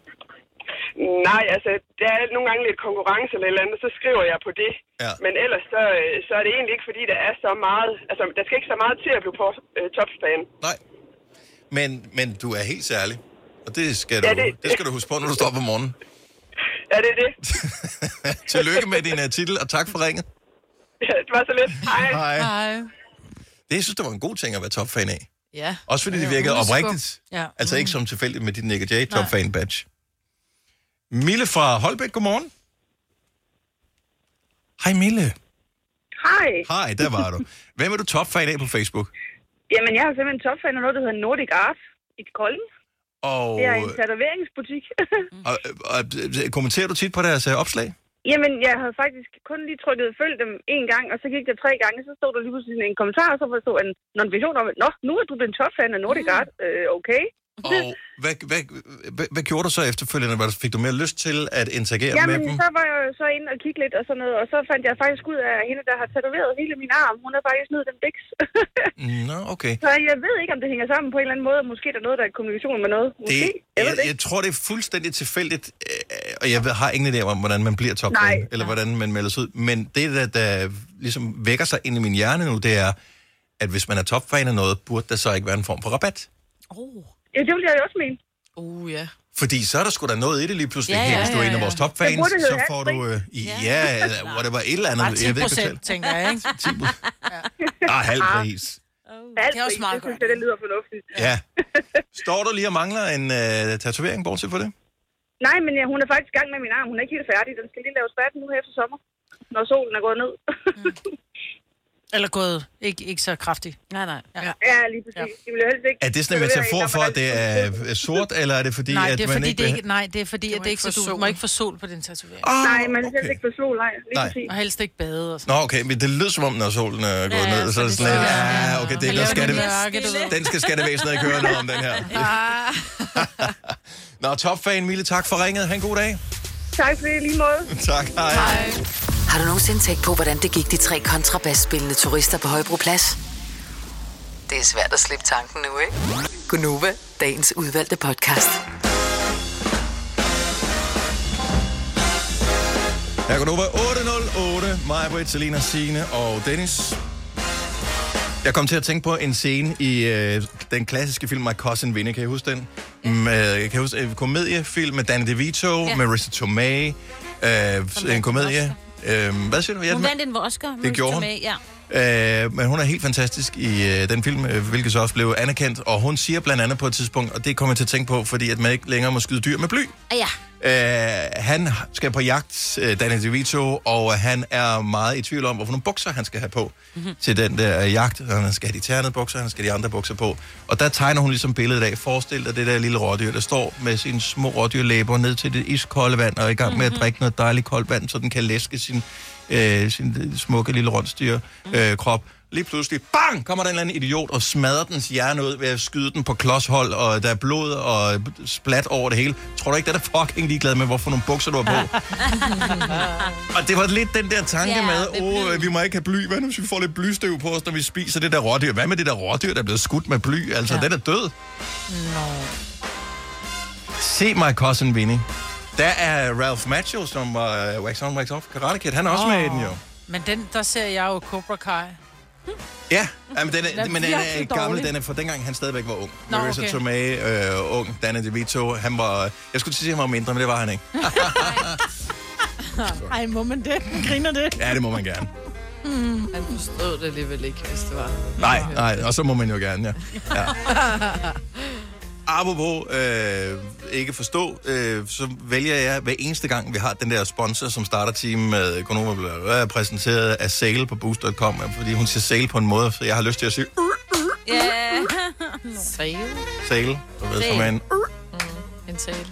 Nej, altså, der er nogle gange lidt konkurrence eller et eller andet, så skriver jeg på det. Ja. Men ellers så, øh, så er det egentlig ikke, fordi der er så meget... Altså, der skal ikke så meget til at blive på, øh, topfan. Nej. Men, men du er helt særlig. Og det skal, du, Ja, det... det- det skal du huske på, når du står op om morgenen. Ja, det er det. Tillykke med din uh, titel, og tak for ringet. Ja, det var så lidt. Hej. Hej. Hej. Det, jeg synes, det var en god ting at være topfan af. Ja. Også fordi det virkede oprigtigt. Ja. Altså ikke som tilfældigt med dit Nick J. topfan badge. Mille fra Holbæk, godmorgen. Hej Mille. Hej. Hej, der var du. Hvem er du topfan af på Facebook? Jamen, jeg har simpelthen topfan af noget, der hedder Nordic Art i Kolding. Og, Det er en tatoveringsbutik. og, og, og kommenterer du tit på deres øh, opslag? Jamen, jeg havde faktisk kun lige trykket følg dem en gang, og så gik det tre gange, så stod der lige pludselig en kommentar, og så stod en notifikation om, at Nå, nu er du den topfan af Nordic Art. Øh, okay. Og hvad, hvad, hvad, hvad gjorde du så efterfølgende? Hvad- Fik du mere lyst til at interagere Jamen, med dem? så var jeg jo så inde og kigge lidt og sådan noget, og så fandt jeg faktisk ud af, at hende, der har tatoveret hele min arm, hun har faktisk nødt den biks. Nå, okay. så jeg ved ikke, om det hænger sammen på en eller anden måde. Måske er der noget, der er i kommunikation med noget. Måske. Det, jeg jeg, det jeg tror, det er fuldstændig tilfældigt, øh, og jeg ved, har ingen idé om, hvordan man bliver topfan, Nej. eller hvordan man melder sig ud. Men det, der, der ligesom vækker sig ind i min hjerne nu, det er, at hvis man er topfan af noget, burde der så ikke være en form for rabat. Ja, det vil jeg jo også mene. Uh, ja. Fordi så er der sgu da noget i det lige pludselig. Ja, Ja, ja, ja, Hvis du er ja, en af ja. vores topfans, så får du... Øh, ja, eller whatever, et eller andet. Bare 10 jeg ved ikke, procent, hvad tænker jeg, ikke? Ah, halv pris. det er også meget godt. Det, det lyder fornuftigt. Ja. Står du lige og mangler en øh, tatovering, bortset for det? Nej, men ja, hun er faktisk i gang med min arm. Hun er ikke helt færdig. Den skal lige laves færdig nu her efter sommer, når solen er gået ned. Eller gået ikke, ikke så kraftigt. Nej, nej. Ja, ja lige præcis. De vil helst ikke... Er det sådan en metafor for, at det er er sort, eller er det fordi, nej, at det er man fordi, ikke... det ikke, nej, det er fordi, at det ikke, så du må ikke få sol på din tatovering. Ah, nej, man skal helst ikke få sol, nej. Lige Nej. præcis. Og helst ikke bade og sådan Nå, okay, men det lyder som om, når solen er gået Ja, ned, så så er det sådan lidt, ja, okay, det du ved. den skal skattevæsenet ikke høre noget om, den her. Nå, topfan, Mille, tak for ringet. Ha' en god dag. Tak for det, lige måde. Tak, hej. hej. Har du nogensinde tænkt på, hvordan det gik de tre kontrabasspillende turister på Højbroplads? Det er svært at slippe tanken nu, ikke? Gunova, dagens udvalgte podcast. Her går over 808. Maja, Britt, Selina, Signe og Dennis. Jeg kom til at tænke på en scene i øh, den klassiske film My Cousin Vinny. Kan I huske den? Ja. Med, kan I huske, en komediefilm med Danny DeVito, Ja. med Marissa Tomei. Øh, en komedie. Øh, hvad siger du? Ja, Hun vandt en Oscar. Det gjorde hun. Tomei, Ja. Øh, men hun er helt fantastisk i øh, den film, øh, hvilket så også blev anerkendt. Og hun siger blandt andet på et tidspunkt, og det kommer jeg til at tænke på, fordi at man ikke længere må skyde dyr med bly. Ah, ja. Øh, han skal på jagt, øh, Danny DeVito, og han er meget i tvivl om, hvorfor nogle bukser han skal have på mm-hmm. til den der øh, jagt. Han skal have de ternede bukser, han skal have de andre bukser på. Og der tegner hun ligesom billedet af. Forestil dig det der lille rådyr, der står med sine små rådyrlæber ned til det iskolde vand, og er i gang med at drikke noget dejligt koldt vand, så den kan læske sin, øh, sin smukke lille rundstyr øh, krop. Lige pludselig, bang, kommer der en eller anden idiot og smadrer dens hjerne ud ved at skyde den på klodshold, og der er blod og splat over det hele. Tror du ikke, den er fucking ligeglad med, hvorfor nogle bukser du har på? og det var lidt den der tanke Ja, med, det åh, oh, vi må ikke have bly. Hvad nu, hvis vi får lidt blystøv på os, når vi spiser det der rådyr? Hvad med det der rådyr, der er blevet skudt med bly? Altså, ja. den er død. Nå. Se My Cousin Vinny. Der er Ralph Macchio, som var uh, Wax On, Wax Off Karate Kid. Han er også Åh. med i den jo. Men den, der ser jeg jo Cobra Kai. Ja, jamen, den Den er, men den er gammel. dårlig. Den er fra dengang, han stadigvæk var ung. Nå, Marissa okay. Tomei, øh, ung. Danny DeVito, han var... Jeg skulle til at sige, at han var mindre, men det var han ikke. Ej, må man det? Griner det? Ja, det må man gerne. Mm. Han forstod det alligevel ikke, hvis det var. Nej, nej, og så må man jo gerne, ja. ja. Apropos øh, ikke forstå, øh, så vælger jeg hver eneste gang, vi har den der sponsor, som starter team med økonomer, bliver præsenteret af Sale på Boost.com, fordi hun siger Sale på en måde, så jeg har lyst til at sige Ja. Sale. Sale, du ved, som er en Mm. En sale.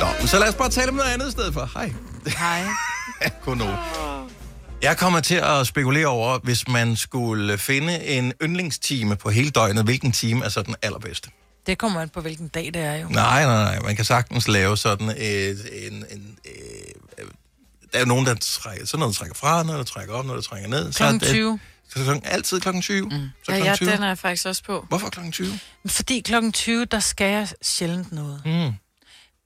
Nå, men så lad os bare tale om noget andet i stedet for. Hej. Hej. Kono. Jeg kommer til at spekulere over, hvis man skulle finde en yndlingstime på hele døgnet, hvilken time er så den allerbedste? Det kommer an på, hvilken dag det er jo. Nej, nej, nej. Man kan sagtens lave sådan et, en, en, øh, der er jo nogen, der trækker, sådan noget, der trækker fra, noget, der trækker op, noget, der trækker ned. Klokken Så det- 20. Så altid klokken 20. Mm. Så Ja, klokken ja, 20. den er jeg faktisk også på. Hvorfor klokken 20? Fordi klokken 20, der skal jeg sjældent noget. Mm.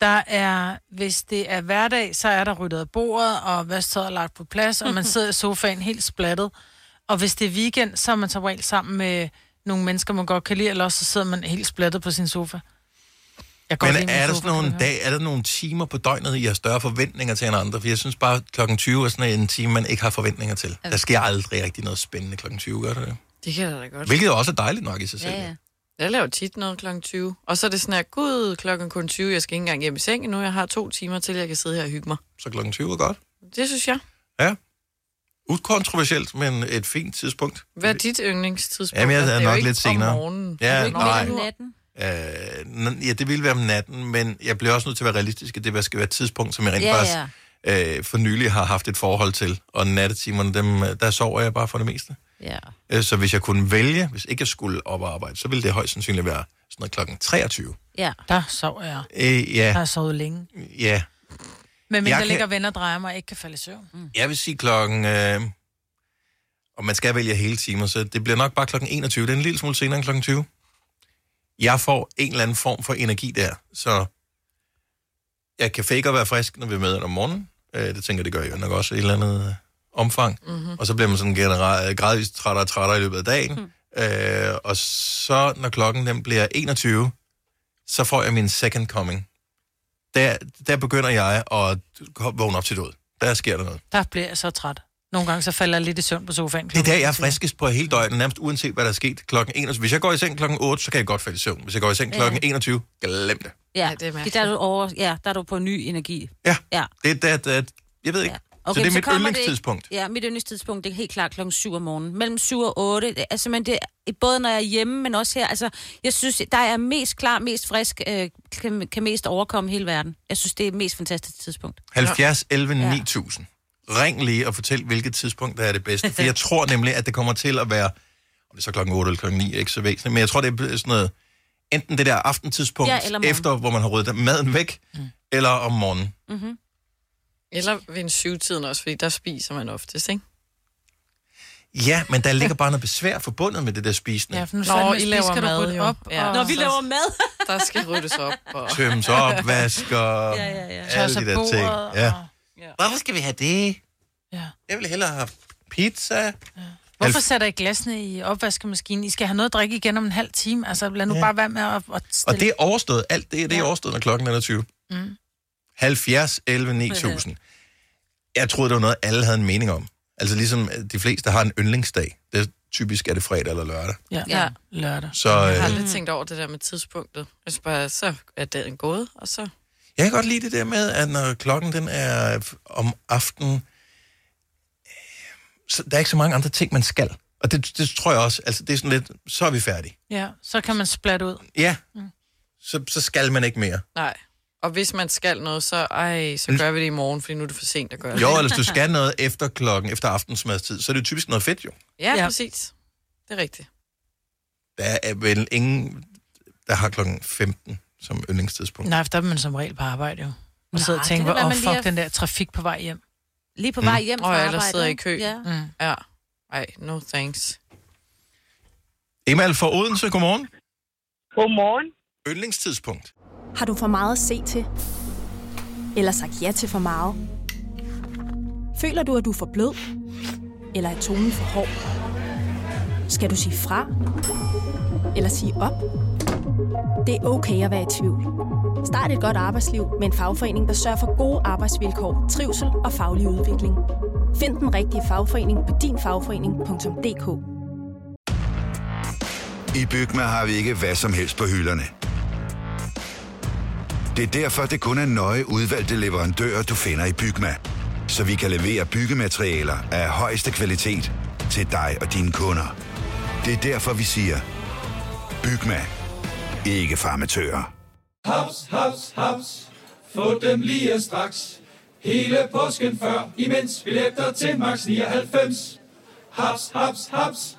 Der er, hvis det er hverdag, så er der ryddet af bordet, og vasktøjet er lagt på plads, og man sidder i sofaen helt splattet. Og hvis det er weekend, så er man så regel sammen med nogle mennesker, man godt kan lide, eller også så sidder man helt splattet på sin sofa. Jeg Men er der, sofa, sådan nogle dag, er der nogle timer på døgnet, I har større forventninger til end andre? For jeg synes bare, klokken 20 er sådan en time, man ikke har forventninger til. Der sker aldrig rigtig noget spændende klokken 20, gør der det? Det kan jeg da godt. Hvilket også er dejligt nok i sig selv. Ja, ja. Jeg laver tit noget klokken 20. Og så er det sådan her, gud, klokken kun 20, jeg skal ikke engang hjem i seng nu. Jeg har to timer til, jeg kan sidde her og hygge mig. Så klokken 20 er godt. Det synes jeg. Ja. Ukontroversielt, men et fint tidspunkt. Hvad er dit yndlingstidspunkt? Jamen, jeg Det er jo nok ikke lidt senere. Om morgenen. Ja, Er det ikke nej. om natten? Øh, ja, det ville være om natten, men jeg bliver også nødt til at være realistisk, at det skal være et tidspunkt, som jeg rent Ja, faktisk øh, for nylig har haft et forhold til. Og nattetimerne, dem, øh, der sover jeg bare for det meste. Ja. Øh, Så hvis jeg kunne vælge, hvis ikke jeg skulle op og arbejde, så ville det højst sandsynligt være sådan noget klokken 23. Ja. Der sover jeg. Øh, Der har ja, sovet længe. ja. Men Jeg der kan- ligger venner og drejer mig ikke kan falde i søvn. Mm. Jeg vil sige klokken... Øh, og man skal vælge hele timer, så det bliver nok bare klokken 21. Det er en lille smule senere end klokken 20. Jeg får en eller anden form for energi der, så jeg kan fake at være frisk, når vi er med om morgenen. Øh, det tænker jeg, det gør jeg jo nok også et eller andet omfang. Mm-hmm. Og så bliver man sådan generelt gradvist trættere og trættere i løbet af dagen. Mm. Øh, og så, når klokken den bliver 21, så får jeg min second coming. Der, der begynder jeg at vågne op til død. Der sker der noget. Der bliver jeg så træt. Nogle gange så falder jeg lidt i søvn på sofaen. Det er der, jeg er friskest på hele døgnet, nærmest uanset hvad der er sket klokken 21. Hvis jeg går i seng klokken 8, så kan jeg godt falde i søvn. Hvis jeg går i seng Ja. klokken 21, glem det. Ja, det er det der er du over, ja, der er du på ny energi. Ja. Ja. Det er der, jeg ved ikke. Ja. Okay, så det er så mit yndlingstidspunkt. Det, ja, mit yndlingstidspunkt, det er helt klart klokken 7 om morgenen. Mellem 7 og 8. Det er simpelthen det, både når jeg er hjemme, men også her. Altså, jeg synes, der er mest klar, mest frisk, øh, kan, kan mest overkomme hele verden. Jeg synes, det er et mest fantastisk tidspunkt. 70, 11, 9000. Ring lige og fortæl, hvilket tidspunkt der er det bedste. For jeg tror nemlig, at det kommer til at være, om det er så klokken 8 eller klokken 9, er ikke så væsentligt, men jeg tror, det er sådan noget, enten det der aftentidspunkt, Ja, ja, efter hvor man har ryddet maden væk, mm. eller om morgenen. Mm-hmm. Eller ved en syvtiden også, fordi der spiser man oftest, ikke? Ja, men der ligger bare noget besvær forbundet med det der spisende. Ja, for nu Nå, I laver mad, rydde jo. op. Ja. og- Nå, vi laver mad. Der skal ryddes op. Og... Tømmes op, vasker, Ja, ja, ja. alle de der ting. og- Ja. Hvorfor skal vi have det? Ja. Jeg ville hellere have pizza. Hvorfor Alf- sætter I glasene i opvaskemaskinen? I skal have noget at drikke igen om en halv time. Altså, lad nu Ja. bare være med at, at Og stille. det er overstået. Alt det, det er overstået, når klokken er 20. Mm. 70, 11, 9000. Jeg troede, det var noget, alle havde en mening om. Altså ligesom øh, de fleste har en yndlingsdag. Det er typisk er det fredag eller lørdag. Ja, Ja. lørdag. Så Jeg har øh, aldrig tænkt over det der med tidspunktet. Jeg synes bare, så er dagen gået, og så... jeg kan godt lide det der med, at når klokken den er om aftenen, øh, så der er ikke så mange andre ting, man skal. Og det, det tror jeg også, altså det er sådan lidt, så er vi færdige. Ja, så kan man splatte ud. Ja, så, så skal man ikke mere. Nej. Og hvis man skal noget, så, ej, så gør vi det i morgen, fordi nu er det for sent at gøre det. Jo, eller hvis du skal noget efter klokken, efter aftensmadstid, så er det jo typisk noget fedt jo. Ja, Ja. præcis. Det er rigtigt. Der er vel ingen, der har klokken 15 som yndlingstidspunkt. Nej, for der er man som regel på arbejde jo. Og sidder og tænker, åh, man oh, fuck er- den der trafik på vej hjem. Lige på Mm. vej hjem fra Og arbejde. ellers sidder i kø. Ja. Mm. Ja. Ej, no thanks. Emal fra Odense, godmorgen. Godmorgen. Yndlingstidspunkt. Har du for meget at se til? Eller sagt ja til for meget? Føler du, at du er for blød? Eller er tonen for hård? Skal du sige fra? Eller sige op? Det er okay at være i tvivl. Start et godt arbejdsliv med en fagforening, der sørger for gode arbejdsvilkår, trivsel og faglig udvikling. Find den rigtige fagforening på dinfagforening.dk I Bygma har vi ikke hvad som helst på hylderne. Det er derfor, det kun er nøje udvalgte leverandører, du finder i Bygma. Så vi kan levere byggematerialer af højeste kvalitet til dig og dine kunder. Det er derfor, vi siger, Bygma. Ikke farmatører. Haps, haps, haps. Få dem lige straks. Hele påsken før, imens billetter til max 99. Haps, haps, haps.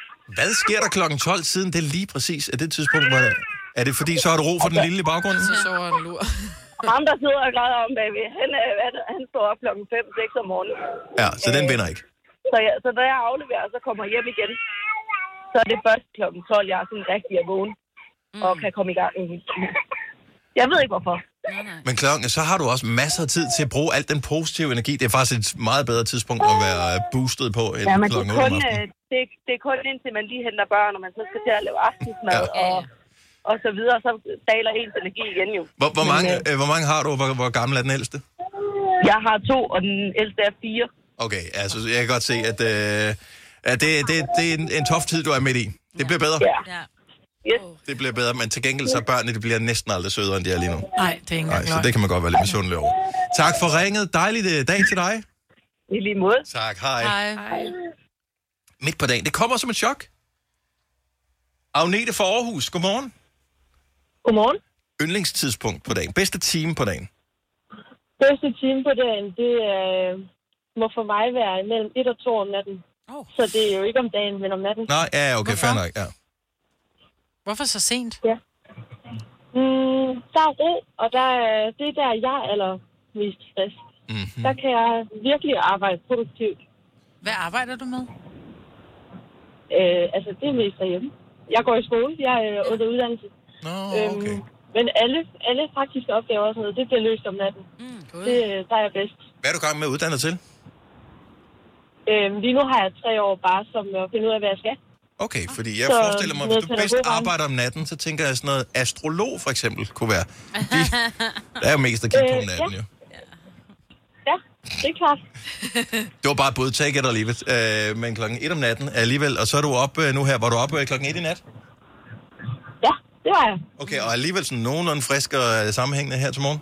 Hvad sker der klokken 12, siden det lige præcis er det tidspunkt, hvor er det fordi, så er det ro for den lille i baggrunden? Så sover en lur. Og ham, der sidder og græder om bagved, han, øh, han, han står op klokken 5-6 om morgenen. Ja, så den vinder ikke. Så, jeg, så da jeg afleverer, så kommer jeg hjem igen. Så er det først klokken 12, jeg er sådan rigtig er vågen. Mm. Og kan komme i gang. Jeg ved ikke hvorfor. Men klokken, så har du også masser af tid til at bruge al den positive energi. Det er faktisk et meget bedre tidspunkt at være boostet på end Ja, men det er, 8 kun, øh, det, er- det er kun indtil man lige henter børn, og man så skal til at lave aftensmad ja. og, og så videre, så daler ens energi igen jo. Hvor, hvor, Men, mange, øh, øh, hvor mange har du? Hvor, hvor gammel er den ældste? Jeg har to, og den ældste er fire. Okay, altså jeg kan godt se, at, øh, at det, det, det er en, en tof tid, du er midt i. Det bliver bedre. Ja. Yes. Det bliver bedre, men til gengæld så er børnene, de bliver næsten aldrig sødere, end de er lige nu. Nej, det er ikke Nej, så det kan man godt være lidt misundelig over. Tak for ringet. Dejlig øh, dag til dig. I lige måde. Tak, hej. Hej. Midt på dagen. Det kommer som et chok. Agnete fra Aarhus, godmorgen. Godmorgen. Yndlingstidspunkt på dagen. Bedste time på dagen. Bedste time på dagen, det øh, må for mig være mellem 1 og 2 om natten. Oh. Så det er jo ikke om dagen, men om natten. Nej, ja, okay, fair nok. Ja. Hvorfor så sent? Ja. Mm, der er ro, og der er, det er der, jeg er allermest frisk. Mm-hmm. Der kan jeg virkelig arbejde produktivt. Hvad arbejder du med? Øh, altså, det er mest derhjemme. Jeg går i skole, jeg er øh, under uddannelse. Nå, okay. Øhm, men alle, alle praktiske opgaver og sådan noget, det bliver løst om natten. Mm, det, der er jeg bedst. Hvad er du gang med at uddanne dig til? Øhm, lige nu har jeg tre år bare som at finde ud af, hvad jeg skal. Okay, fordi jeg Så forestiller mig, hvis du bedst arbejder om natten, så tænker jeg sådan noget astrolog for eksempel kunne være. De, der er jo mest at kigge på om Øh, natten, jo. Ja, det er klart. Det var bare bud, take it or leave it. Øh, men klokken 1 om natten alligevel, og så er du op øh, nu her, var du øh, klokken 1 i nat? Ja, det var jeg. Okay, og alligevel sådan nogenlunde frisk og øh, sammenhængende her til morgen?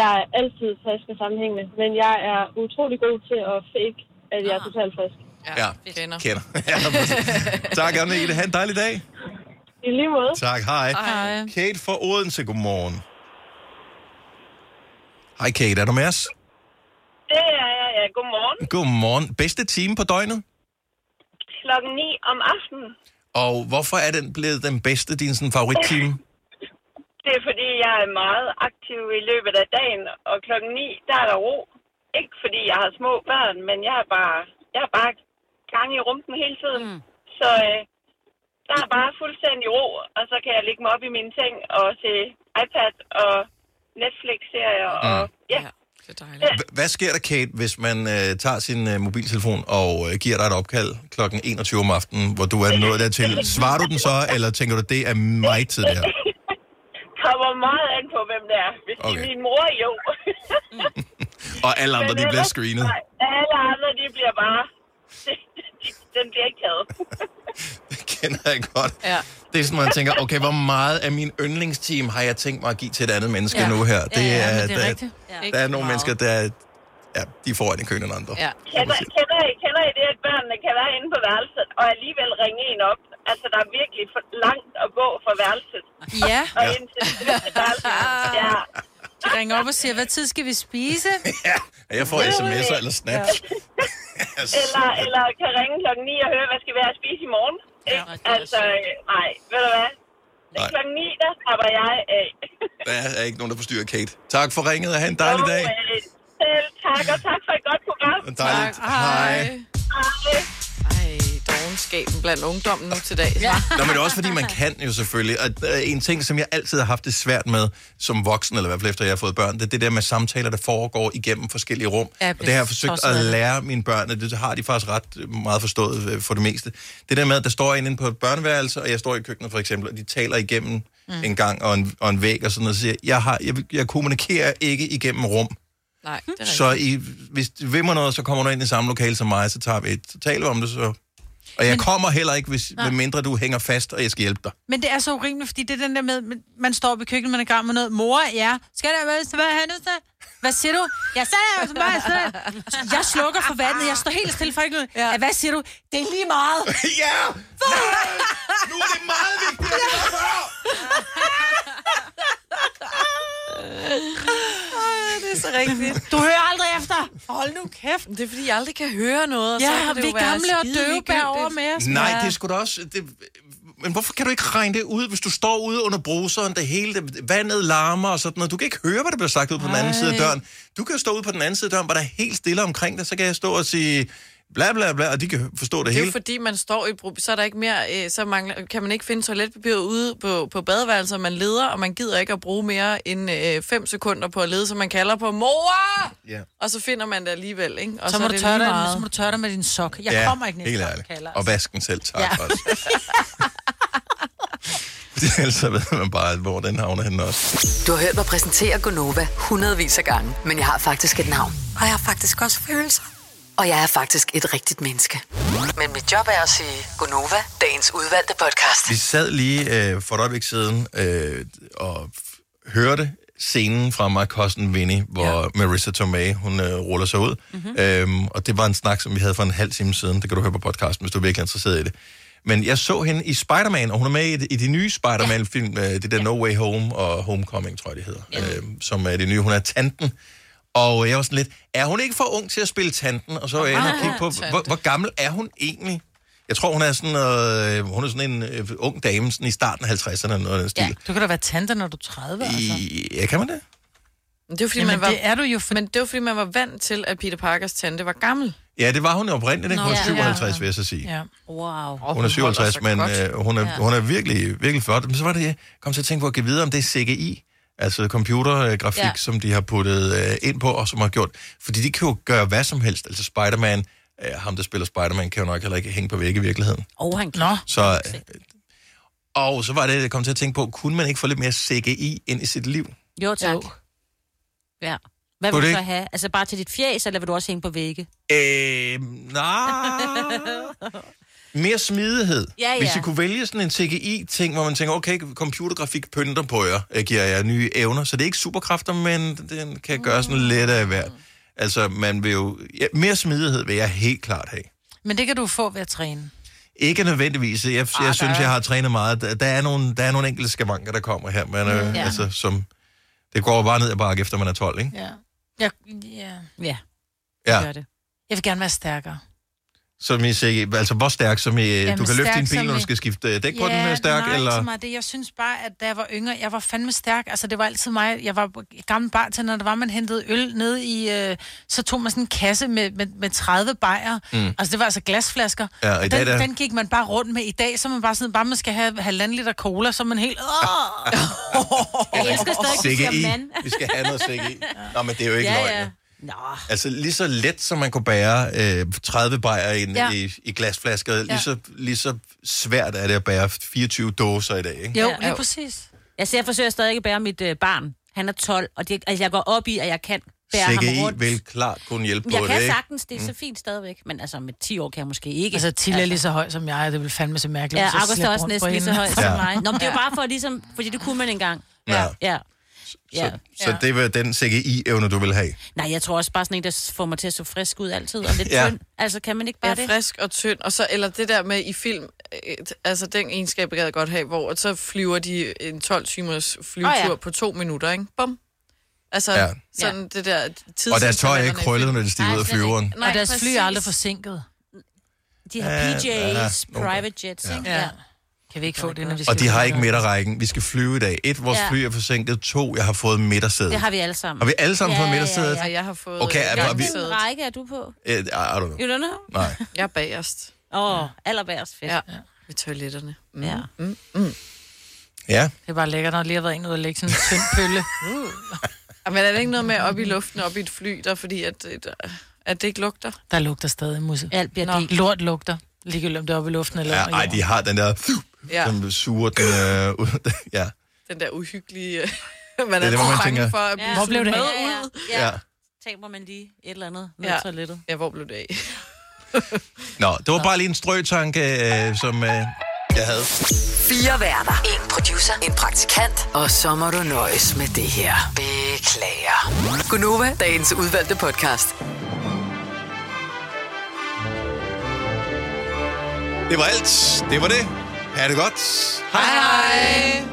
Jeg er altid frisk og sammenhængende, men jeg er utrolig god til at fake, at jeg er totalt frisk. Ja, kender. kender. ja, tak, Agnete. Ha' en dejlig dag. I lige måde. Tak, hej. Hej. Kate fra Odense, godmorgen. Hej Kate, er du med os? Det er jeg, ja. Godmorgen. Godmorgen. Bedste time på døgnet? Klokken 9 om aftenen. Og hvorfor er den blevet den bedste, din sådan, favorittime? Det er fordi, jeg er meget aktiv i løbet af dagen, og klokken 9, der er der ro. Ikke fordi jeg har små børn, men jeg har bare, jeg har bare gang i rumpen hele tiden. Mm. Så øh, der er bare fuldstændig ro, og så kan jeg ligge mig op i min seng og se iPad og Netflix-serier. Mm. Og, ja. H- Hvad sker der, Kate, hvis man øh, tager sin øh, mobiltelefon og øh, giver dig et opkald klokken 21 om aftenen, hvor du er nået dertil? Svarer du den så, eller tænker du, det er mig tid, det her? kommer meget an på, hvem det er. Hvis okay. det er min mor, jo. Og alle andre, de bliver screenet. Nej, alle andre, de bliver bare... Den bliver ikke taget. kender jeg godt. Ja. Det er sådan, man tænker, okay, hvor meget af min yndlingsteam har jeg tænkt mig at give til et andet menneske Ja. nu her? Ja, ja, men det er der, rigtigt. Der Ikke er nogle mennesker, der er, ja, de får en i køen end andre. Ja. Kender, kender, I, kender I det, at børnene kan være inde på værelset, og alligevel ringe en op? Altså, der er virkelig for langt at gå fra værelset. Ja. Og Ja. ind til det næste værelse. Ja. De ringer op og siger, hvad tid skal vi spise? Ja, Jeg får sms'er eller snaps. Eller, eller kan ringe klokken 9 og høre, hvad skal vi have at spise i morgen? Ikke? altså, øh, nej, ved du hvad? Nej. Klokken 9, der slapper jeg af. Der er ikke nogen, der forstyrrer Kate. Tak for ringet, og have en dejlig dag. Øh, Selv tak, og tak for et godt program. Dejligt. Hej. Hej. Ej, dogenskaben blandt ungdommen nu til dag. Ja. Nå, men det er også fordi, man kan jo selvfølgelig. Og øh, en ting, som jeg altid har haft det svært med som voksen, eller i hvert fald efter jeg har fået børn, det er det der med samtaler, der foregår igennem forskellige rum. Ja, jeg og det har jeg forsøgt at lære mine børn, og det har de faktisk ret meget forstået øh, for det meste. Det der med, at der står en inde på et børneværelse, og jeg står i køkkenet for eksempel, og de taler igennem Mm. en gang og en, og en væg og sådan noget, og siger, jeg, har, jeg, jeg kommunikerer ikke igennem rum. Nej, det er rigtigt. Så I, hvis du vil mig noget, så kommer du ind i samme lokale som mig, så tager vi et, så taler vi om det, så... Og jeg Men- kommer heller ikke, hvis, Nej. med mindre du hænger fast, og jeg skal hjælpe dig. Men det er så urimeligt, fordi det er den der med, man står oppe i køkkenet, man er gang med noget. Mor, ja. Skal der være, hvad er det så? Hvad siger du? Jeg sagde altså bare sådan. Jeg slukker for vandet. Jeg står helt stille for ikke noget. Ja. Hvad siger du? Det er lige meget. ja! Nu er det meget vigtigt, at det var det er så rigtigt. Du hører aldrig efter. Hold nu kæft. Det er fordi, jeg aldrig kan høre noget. og så Ja, kan det vi være gamle og døve over med os. Nej, det er sgu da også... Det, men hvorfor kan du ikke regne det ud, hvis du står ude under bruseren, det hele, det, vandet larmer og sådan noget. Du kan ikke høre, hvad der bliver sagt ud på den anden side af døren. Du kan jo stå ude på den anden side af døren, hvor der er helt stille omkring dig, så kan jeg stå og sige, bla bla bla, og de kan forstå det, Det er hele. jo fordi, man står i problem, så er der ikke mere, øh, så mangler, kan man ikke finde toiletpapir ude på, på badeværelset, man leder, og man gider ikke at bruge mere end 5 sekunder på at lede, så man kalder på mor! Ja. Og så finder man det alligevel, ikke? Og så, må er du det tørre lige dig, meget. så må du tørre dig med din sok. Jeg ja, kommer ikke ned, helt ærligt. kalder. Og vasken selv, tak Ja. også. Ellers så ved man bare, hvor den havner henne også. Du har hørt mig præsentere Gonova hundredvis af gange, men jeg har faktisk et navn. Og jeg har faktisk også følelser. Og jeg er faktisk et rigtigt menneske. Men mit job er at sige Gonova, dagens udvalgte podcast. Vi sad lige øh, for et øjeblik siden øh, og hørte scenen fra My Cousin Vinny, hvor ja. Marissa Tomei, hun øh, ruller sig ud. Mm-hmm. Øhm, og det var en snak, som vi havde for en halv time siden. Det kan du høre på podcasten, hvis du er virkelig interesseret i det. Men jeg så hende i Spider-Man, og hun er med i, de- i de nye Spider-Man-film, ja. det der No Way Home og Homecoming, tror jeg, det hedder, ja. øh, som er det nye. Hun er tanten. Og jeg var sådan lidt, er hun ikke for ung til at spille tanten? Og så var jeg inde og kigge på, hvor, hvor gammel er hun egentlig? Jeg tror, hun er sådan, øh, hun er sådan en øh, ung dame sådan i starten af 50'erne, eller noget af den stil. Ja, du kan da være tante, når du er 30, altså. I, ja, kan man det? Men Det er, fordi, Jamen, man var, det er du jo for... Men det var, fordi man var vant til, at Peter Parkers tante var gammel. Ja, det var hun jo oprindeligt, ikke? Hun er Nå, ja. 57, vil jeg så sige. Ja. Wow. Hun er 57, men øh, hun, er, Ja. hun er virkelig, virkelig flot. Men så var det, jeg kom til at tænke på at give videre om det er CGI, altså computergrafik, Ja. som de har puttet øh, ind på, og som har gjort. Fordi de kan jo gøre hvad som helst. Altså Spider-Man, øh, ham der spiller Spider-Man, kan jo nok heller ikke hænge på vægge i virkeligheden. Og han kan. Nå. Så, øh, og så var det, jeg kom til at tænke på, kunne man ikke få lidt mere CGI ind i sit liv? Jo, tak. Ja. Hvad vil du så ikke? have? Altså bare til dit fjæs, eller vil du også hænge på vægge? Øh, nej. Mere smidighed. Ja, Hvis ja. I kunne vælge sådan en CGI-ting, hvor man tænker, okay, computergrafik pynter på jer, øh, giver jer nye evner, så det er ikke superkræfter, men den kan gøre sådan lidt af hvert. Altså, man vil jo... Ja, mere smidighed vil jeg helt klart have. Men det kan du få ved at træne. Ikke nødvendigvis. Jeg, jeg Ah, der synes, er- jeg har trænet meget. Der, der, er, nogle, der er nogle enkelte skavanker, der kommer her, men øh, Mm. Ja. altså, som... Det går bare ned ad bakke, efter man er 12, ikke? Ja. Jeg, ja. Ja. Ja. Gør det. Jeg vil gerne være stærkere. Som I siger, altså hvor stærk, som I, Jamen, du kan løfte din bil, når du i- skal skifte øh, dæk på den er stærk, nej, eller... så meget det. Jeg synes bare, at da jeg var yngre, jeg var fandme stærk. Altså, det var altid mig. Jeg var gammel bartender, når der var, man hentede øl ned i... Øh, så tog man sådan en kasse med, med, med 30 bajer. Mm. Altså, det var altså glasflasker. Ja, og i dag, den, der- den gik man bare rundt med. I dag, så man bare sådan, bare man skal have halvanden liter cola, så man helt... Åh! Jeg elsker stadig, at du siger CGI. mand. Vi skal have noget CGI. Nå, men det er jo ikke Ja, løgn. ja. Nå. Altså lige så let, som man kunne bære øh, 30 bajer i, Ja. i, i glasflasker, ja. lige, så, lige så svært er det at bære 24 dåser i dag, ikke? Jo, Ja. lige præcis. Altså, jeg forsøger stadig at bære mit øh, barn. Han er 12, og det, altså, jeg går op i, at jeg kan bære ham CGI rundt. vil klart kunne hjælpe Jeg på kan det, ikke? sagtens, det er så fint stadigvæk. Men altså, med 10 år kan jeg måske ikke. Altså, Tille er lige så høj som jeg, og det vil fandme se mærkeligt. Ja, jeg August er også næsten lige så høj som mig. Nå, men det er jo bare for ligesom, fordi det kunne man engang. Ja. Ja. Ja. Så, så det var den CGI-evne, du vil have. Nej, jeg tror også bare sådan en, der får mig til at se frisk ud altid, og lidt Ja. ja. tynd. Altså, kan man ikke bare Ja, det? frisk og tynd. Og så, eller det der med i film, øh, altså den egenskab, jeg gad godt have, hvor så flyver de en 12 timers flyvetur Åh, oh, ja. ja. på to minutter, ikke? Bum. Altså, Ja. ja. sådan det der tids... Og deres tøj er ikke krøllet, når de stiger Nej, ud af flyveren. Og deres fly er aldrig forsinket. De har Ja, PJ's, ja, private jets, Ja. ikke? Ja. Kan vi ikke få det, når vi skal Og de har ikke midterrækken. Vi skal flyve i dag. Et, vores Ja. fly er forsinket. To, jeg har fået midtersæde. Det har vi alle sammen. Har vi alle sammen Ja, fået ja, midtersædet? Ja, jeg har fået... Okay, er- er vi-. Hvilken række er du på? Eh, I don't know. You don't know? Nej. Jeg er bagerst. Åh, oh, allerbærst fedt. Ja, ved toiletterne. Mm. Ja. Mm. Mm. Ja. Det er bare lækkert, når lige har været en ud og lægge sådan en tynd pølle. Men er det ikke noget med op i luften, op i et fly, der fordi, at, at, at det ikke lugter? Der lugter stadig musse. Alt bliver. Lort lugter. Ligegyldigt om det er oppe i luften eller Ja, ej, de har den der, Ja, som suger den øh, ud. Ja, den der uhyggelige... man Det er det, hvor man tænker- for at blive Hvor blev det med af? ud. Ja, ja. ja. Taber man lige et eller andet ned Ja. ja. toilettet. Ja, hvor blev det af? Nå, det var bare lige en strøtanke, øh, som øh, jeg havde. Fire værter. En producer. En praktikant. Og så må du nøjes med det her. Beklager. Gunova, dagens udvalgte podcast. Det var alt. Det var det. Ha' det godt. Hej hej!